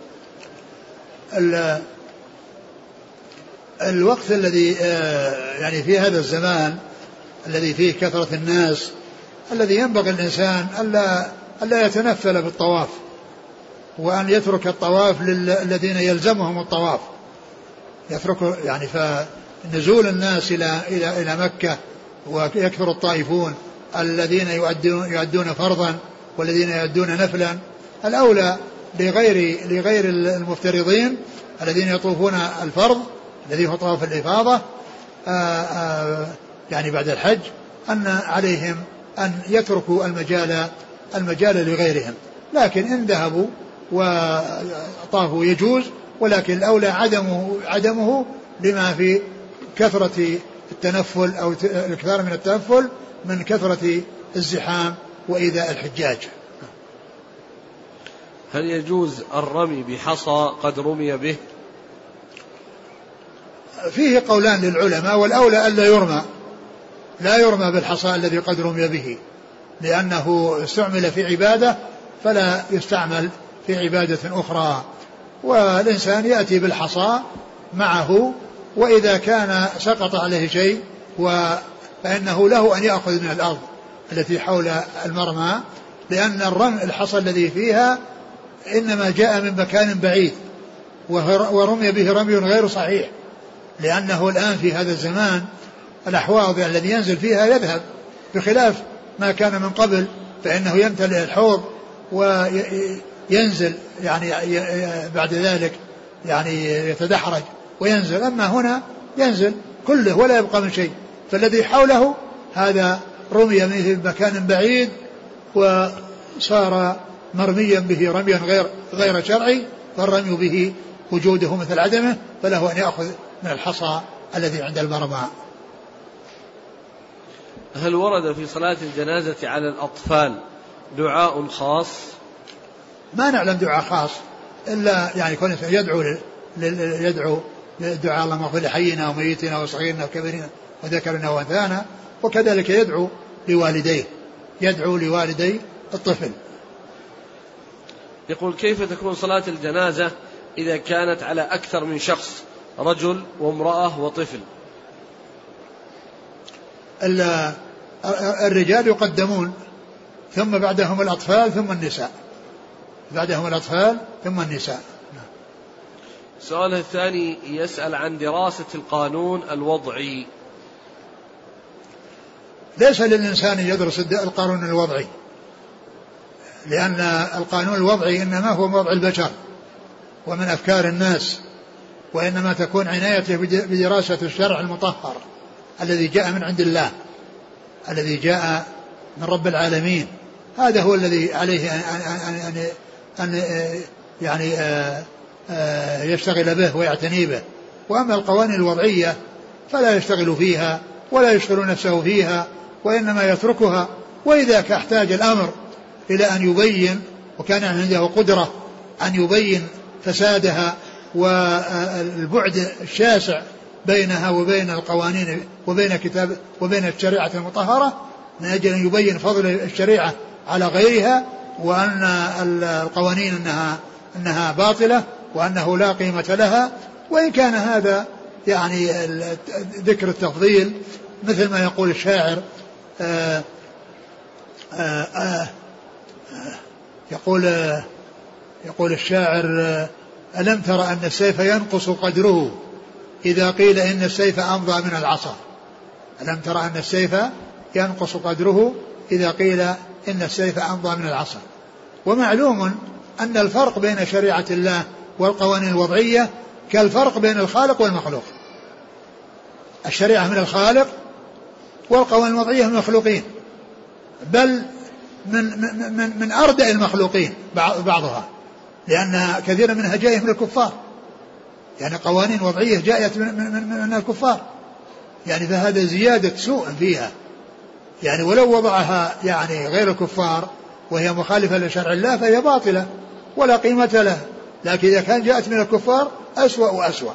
الوقت الذي آه، يعني في هذا الزمان الذي فيه كثرة الناس الذي ينبغي الإنسان ألا ألا يتنفل بالطواف وأن يترك الطواف للذين يلزمهم الطواف. يترك يعني فنزول الناس إلى إلى إلى مكة ويكثر الطائفون الذين يؤدون يؤدون فرضا والذين يؤدون نفلا. الأولى لغير لغير المفترضين الذين يطوفون الفرض الذي هو طواف الإفاضة آآ آآ يعني بعد الحج أن عليهم أن يتركوا المجال المجال لغيرهم. لكن إن ذهبوا وطافوا يجوز ولكن الأولى عدمه عدمه لما في كثرة التنفل أو الإكثار من التنفل من كثرة الزحام وإيذاء الحجاج. هل يجوز الرمي بحصى قد رمي به؟ فيه قولان للعلماء والأولى ألا يرمى لا يرمى بالحصى الذي قد رمي به لأنه استعمل في عبادة فلا يستعمل في عبادة أخرى. والإنسان يأتي بالحصى معه وإذا كان سقط عليه شيء فإنه له أن يأخذ من الأرض التي حول المرمى لأن الرمي الحصى الذي فيها إنما جاء من مكان بعيد ورمي به رمي غير صحيح لأنه الآن في هذا الزمان الأحواض الذي ينزل فيها يذهب. بخلاف ما كان من قبل فإنه يمتلئ الحوض وينزل يعني بعد ذلك يعني يتدحرج. وينزل. أما هنا ينزل كله ولا يبقى من شيء. فالذي حوله هذا رمي منه بمكان بعيد وصار مرميا به رميا غير غير شرعي فالرمي به وجوده مثل عدمه فله أن يأخذ من الحصى الذي عند المرمى. هل ورد في صلاة الجنازة على الأطفال دعاء خاص؟ ما نعلم دعاء خاص إلا يعني يدعو يدعو دعاء اللهم اغفر لحينا وميتنا وصغيرنا وكبيرنا وذكرنا وأنثانا وكذلك يدعو لوالديه يدعو لوالدي الطفل. يقول كيف تكون صلاة الجنازة إذا كانت على أكثر من شخص رجل وامرأة وطفل؟ الرجال يقدمون ثم بعدهم الأطفال ثم النساء. بعدهم الأطفال ثم النساء. السؤال الثاني يسأل عن دراسة القانون الوضعي. ليس للإنسان يدرس القانون الوضعي لأن القانون الوضعي إنما هو وضع البشر ومن أفكار الناس وإنما تكون عنايته بدراسة الشرع المطهر الذي جاء من عند الله الذي جاء من رب العالمين. هذا هو الذي عليه أن, أن, أن, يعني يشتغل به ويعتني به. وأما القوانين الوضعية فلا يشتغل فيها ولا يشغل نفسه فيها وإنما يتركها. وإذا احتاج الأمر إلى أن يبين وكان عنده قدرة أن يبين فسادها والبعد الشاسع بينها وبين القوانين وبين كتاب وبين الشريعة المطهرة من أجل أن يبين فضل الشريعة على غيرها وأن القوانين أنها أنها باطلة وأنه لا قيمة لها وإن كان هذا يعني ذكر التفضيل مثل ما يقول الشاعر آآ آه، آآ آه، يقول يقول الشاعر ألم تر أن السيف ينقص قدره؟ إذا قيل إن السيف أمضى من العصا. ألم تر أن السيف ينقص قدره؟ إذا قيل إن السيف أمضى من العصا. ومعلوم أن الفرق بين شريعة الله والقوانين الوضعية كالفرق بين الخالق والمخلوق. الشريعة من الخالق والقوانين الوضعية من المخلوقين بل من من من, من أردأ المخلوقين بعضها لأن كثيرا منها جاية من الكفار. يعني قوانين وضعية جاءت من, من, من الكفار. يعني فهذا زيادة سوء فيها. يعني ولو وضعها يعني غير الكفار وهي مخالفة لشرع الله فهي باطلة ولا قيمة لها لكن إذا كان جاءت من الكفار أسوأ وأسوأ.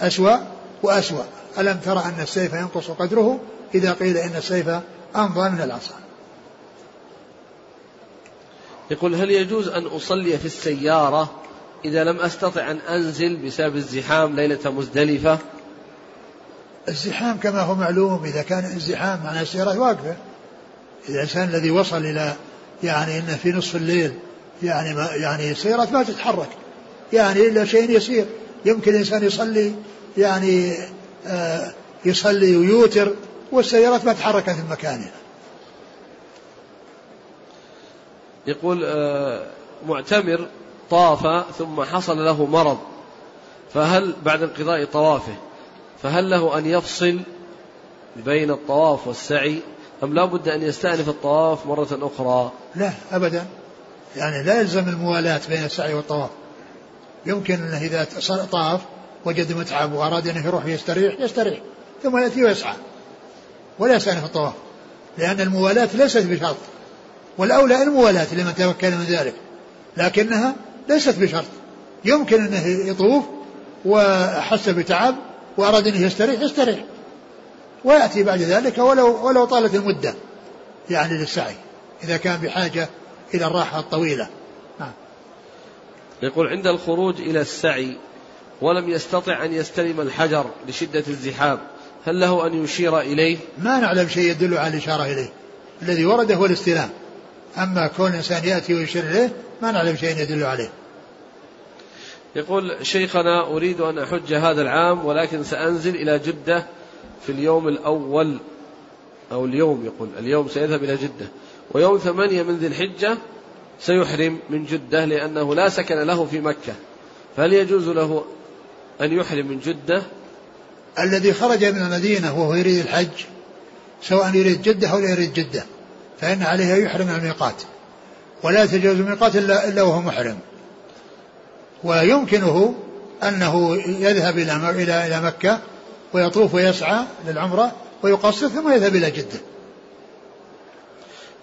أسوأ وأسوأ. ألم ترى أن السيف ينقص قدره؟ إذا قيل إن السيف أمضى من العصا يقول هل يجوز أن أصلي في السيارة إذا لم أستطع أن أنزل بسبب الزحام ليلة مزدلفة؟ الزحام كما هو معلوم إذا كان الزحام معنى السيارات واقفة. الإنسان الذي وصل إلى يعني أنه في نصف الليل يعني ما يعني السيارات ما تتحرك. يعني إلا شيء يسير. يمكن الإنسان يصلي يعني آه يصلي ويوتر والسيارات ما تحركت من مكانها. يقول آه معتمر طاف ثم حصل له مرض فهل بعد انقضاء طوافه فهل له أن يفصل بين الطواف والسعي أم لا بد أن يستأنف الطواف مرة أخرى؟ لا أبدا. يعني لا يلزم الموالاة بين السعي والطواف. يمكن أنه إذا طاف وجد متعب وأراد أنه يروح يستريح يستريح ثم يأتي ويسعى. ولا يستأنف الطواف لأن الموالاة ليست بشرط. والأولى الموالاة لمن تمكن من ذلك لكنها ليست بشرط. يمكن أنه يطوف وأحس بتعب وأراد أن يستريح يستريح. ويأتي بعد ذلك ولو ولو طالت المدة يعني للسعي. إذا كان بحاجة إلى الراحة الطويلة. نعم. يقول عند الخروج إلى السعي ولم يستطع أن يستلم الحجر لشدة الزحام هل له أن يشير إليه؟ ما نعلم شيء يدل على الإشارة إليه. الذي ورد هو الاستلام. أما كون الإنسان يأتي ويشير إليه ما نعلم شيء يدل عليه. يقول شيخنا أريد أن أحج هذا العام ولكن سأنزل إلى جدة في اليوم الأول أو اليوم يقول اليوم سيذهب إلى جدة. ويوم ثمانية من ذي الحجة سيحرم من جدة لأنه لا سكن له في مكة. فهل يجوز له أن يحرم من جدة؟ الذي خرج من المدينة وهو يريد الحج سواء يريد جدة أو لا يريد جدة فإن عليه يحرم من الميقات. ولا يتجاوز الميقات إلا, إلا وهو محرم. ويمكنه أنه يذهب إلى إلى إلى مكة ويطوف ويسعى للعمرة ويقصر ثم يذهب إلى جدة.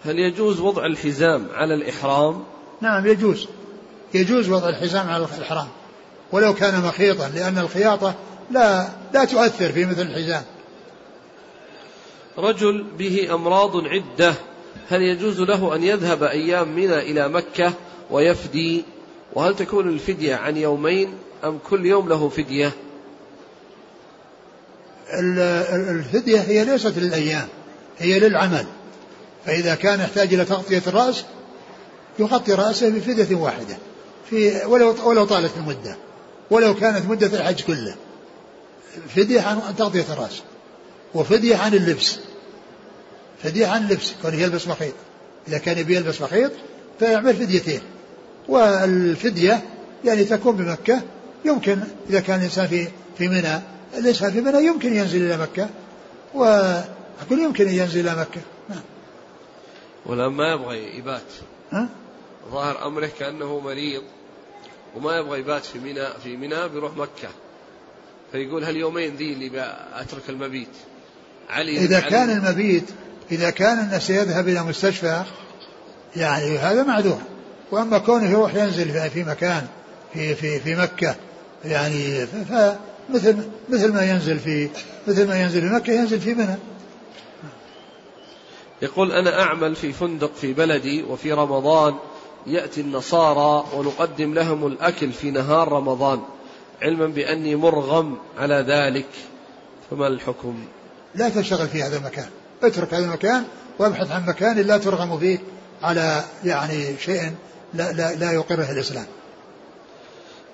هل يجوز وضع الحزام على الإحرام؟ نعم يجوز. يجوز وضع الحزام على الإحرام ولو كان مخيطا لأن الخياطة لا لا تؤثر في مثل الحزام. رجل به أمراض عدة هل يجوز له أن يذهب أيام منى إلى مكة ويفدي؟ وهل تكون الفدية عن يومين أم كل يوم له فدية؟ الفدية هي ليست للأيام هي للعمل. فإذا كان يحتاج إلى تغطية الرأس يغطي رأسه بفدية واحدة في ولو ولو طالت المدة ولو كانت مدة الحج كله. فدية عن تغطية الرأس وفدية عن اللبس. فدية عن اللبس كون يلبس مخيط إذا كان يبي يلبس مخيط فيعمل فديتين. والفدية يعني تكون بمكة يمكن إذا كان الإنسان في في منى الإنسان في منى يمكن ينزل إلى مكة وأقول يمكن أن ينزل إلى مكة. ولا ما يبغى يبات. ها؟ ظاهر أمره كأنه مريض وما يبغى يبات في منى في منى بيروح مكة. فيقول هاليومين ذي اللي أترك المبيت. علي إذا علي. كان المبيت إذا كان أنه سيذهب إلى مستشفى يعني هذا معذور. وأما كونه يروح ينزل في مكان في في في مكة يعني فمثل مثل ما ينزل في مثل ما ينزل في مكة ينزل في منى. يقول أنا أعمل في فندق في بلدي وفي رمضان يأتي النصارى ونقدم لهم الأكل في نهار رمضان. علما بأني مرغم على ذلك. فما الحكم؟ لا تشتغل في هذا المكان. اترك هذا المكان وابحث عن مكان لا ترغم فيه على يعني شيء لا, لا, لا يقره الإسلام.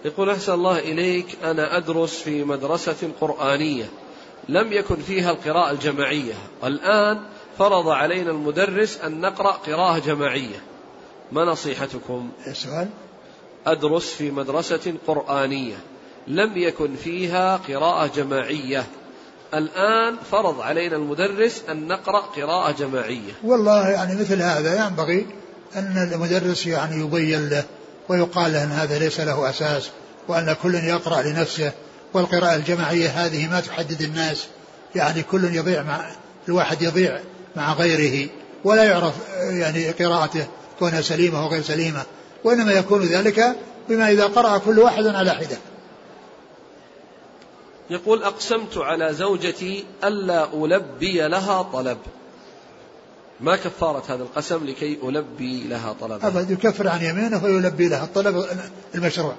يقول أحسن الله إليك أنا أدرس في مدرسة قرآنية لم يكن فيها القراءة الجماعية. والآن فرض علينا المدرس أن نقرأ قراءة جماعية. ما نصيحتكم؟ السؤال أدرس في مدرسة قرآنية لم يكن فيها قراءة جماعية. الآن فرض علينا المدرس أن نقرأ قراءة جماعية. والله يعني مثل هذا ينبغي أن المدرس يعني يبين له ويقال له أن هذا ليس له أساس وأن كل يقرأ لنفسه والقراءة الجماعية هذه ما تحدد الناس. يعني كل يضيع مع الواحد يضيع مع غيره ولا يعرف يعني قراءته كونها سليمة وغير سليمة. وإنما يكون ذلك بما إذا قرأ كل واحد على حدة. يقول أقسمت على زوجتي ألا ألبي لها طلب. ما كفارة هذا القسم لكي ألبي لها طلب؟ أبدا يكفر عن يمينه ويلبي لها الطلب المشروع.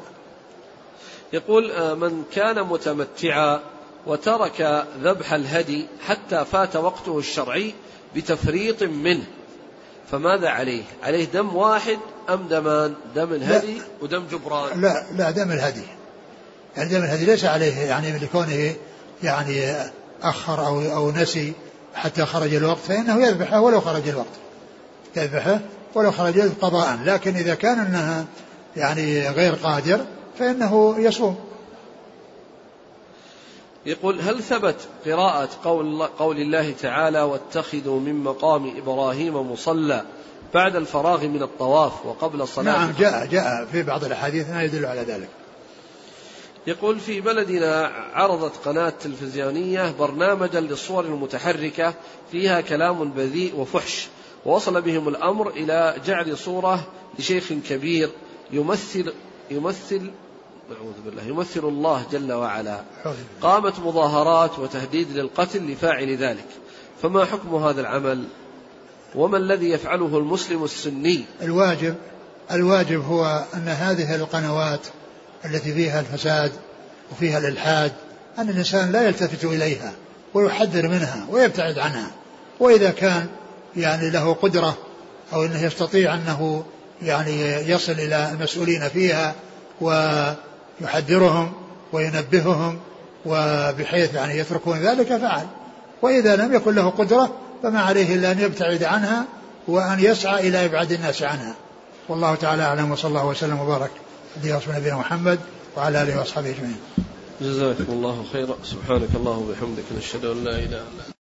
يقول آه، من كان متمتعا وترك ذبح الهدي حتى فات وقته الشرعي بتفريط منه. فماذا عليه؟ عليه دم واحد أم دمان؟ دم الهدي لا ودم جبران؟ لا لا دم الهدي. يعني دم الهدي ليس عليه يعني لكونه يعني أخر أو أو نسي حتى خرج الوقت فإنه يذبحه ولو خرج الوقت. يذبحه ولو خرج قضاء. لكن إذا كان أنها يعني غير قادر فإنه يصوم. يقول هل ثبت قراءة قول, قول الله تعالى واتخذوا من مقام إبراهيم مصلى بعد الفراغ من الطواف وقبل الصلاة نعم جاء جاء في بعض الأحاديث ما يدل على ذلك. يقول في بلدنا عرضت قناة تلفزيونية برنامجا للصور المتحركة فيها كلام بذيء وفحش ووصل بهم الأمر إلى جعل صورة لشيخ كبير يمثل يمثل نعوذ بالله. يمثل الله جل وعلا. قامت مظاهرات وتهديد للقتل لفاعل ذلك. فما حكم هذا العمل؟ وما الذي يفعله المسلم السني؟ الواجب الواجب هو أن هذه القنوات التي فيها الفساد وفيها الإلحاد أن الإنسان لا يلتفت إليها ويحذر منها ويبتعد عنها. وإذا كان يعني له قدرة أو أنه يستطيع أنه يعني يصل إلى المسؤولين فيها ويحذرهم وينبههم وبحيث يعني يتركون ذلك فعل. وإذا لم يكن له قدرة فما عليه إلا أن يبتعد عنها وأن يسعى إلى إبعاد الناس عنها. والله تعالى أعلم وصلى الله وسلم وبارك على نبينا محمد وعلى آله وأصحابه أجمعين. جزاكم الله خيرا. سبحانك اللهم وبحمدك نشهد أن لا إله إلا أنت.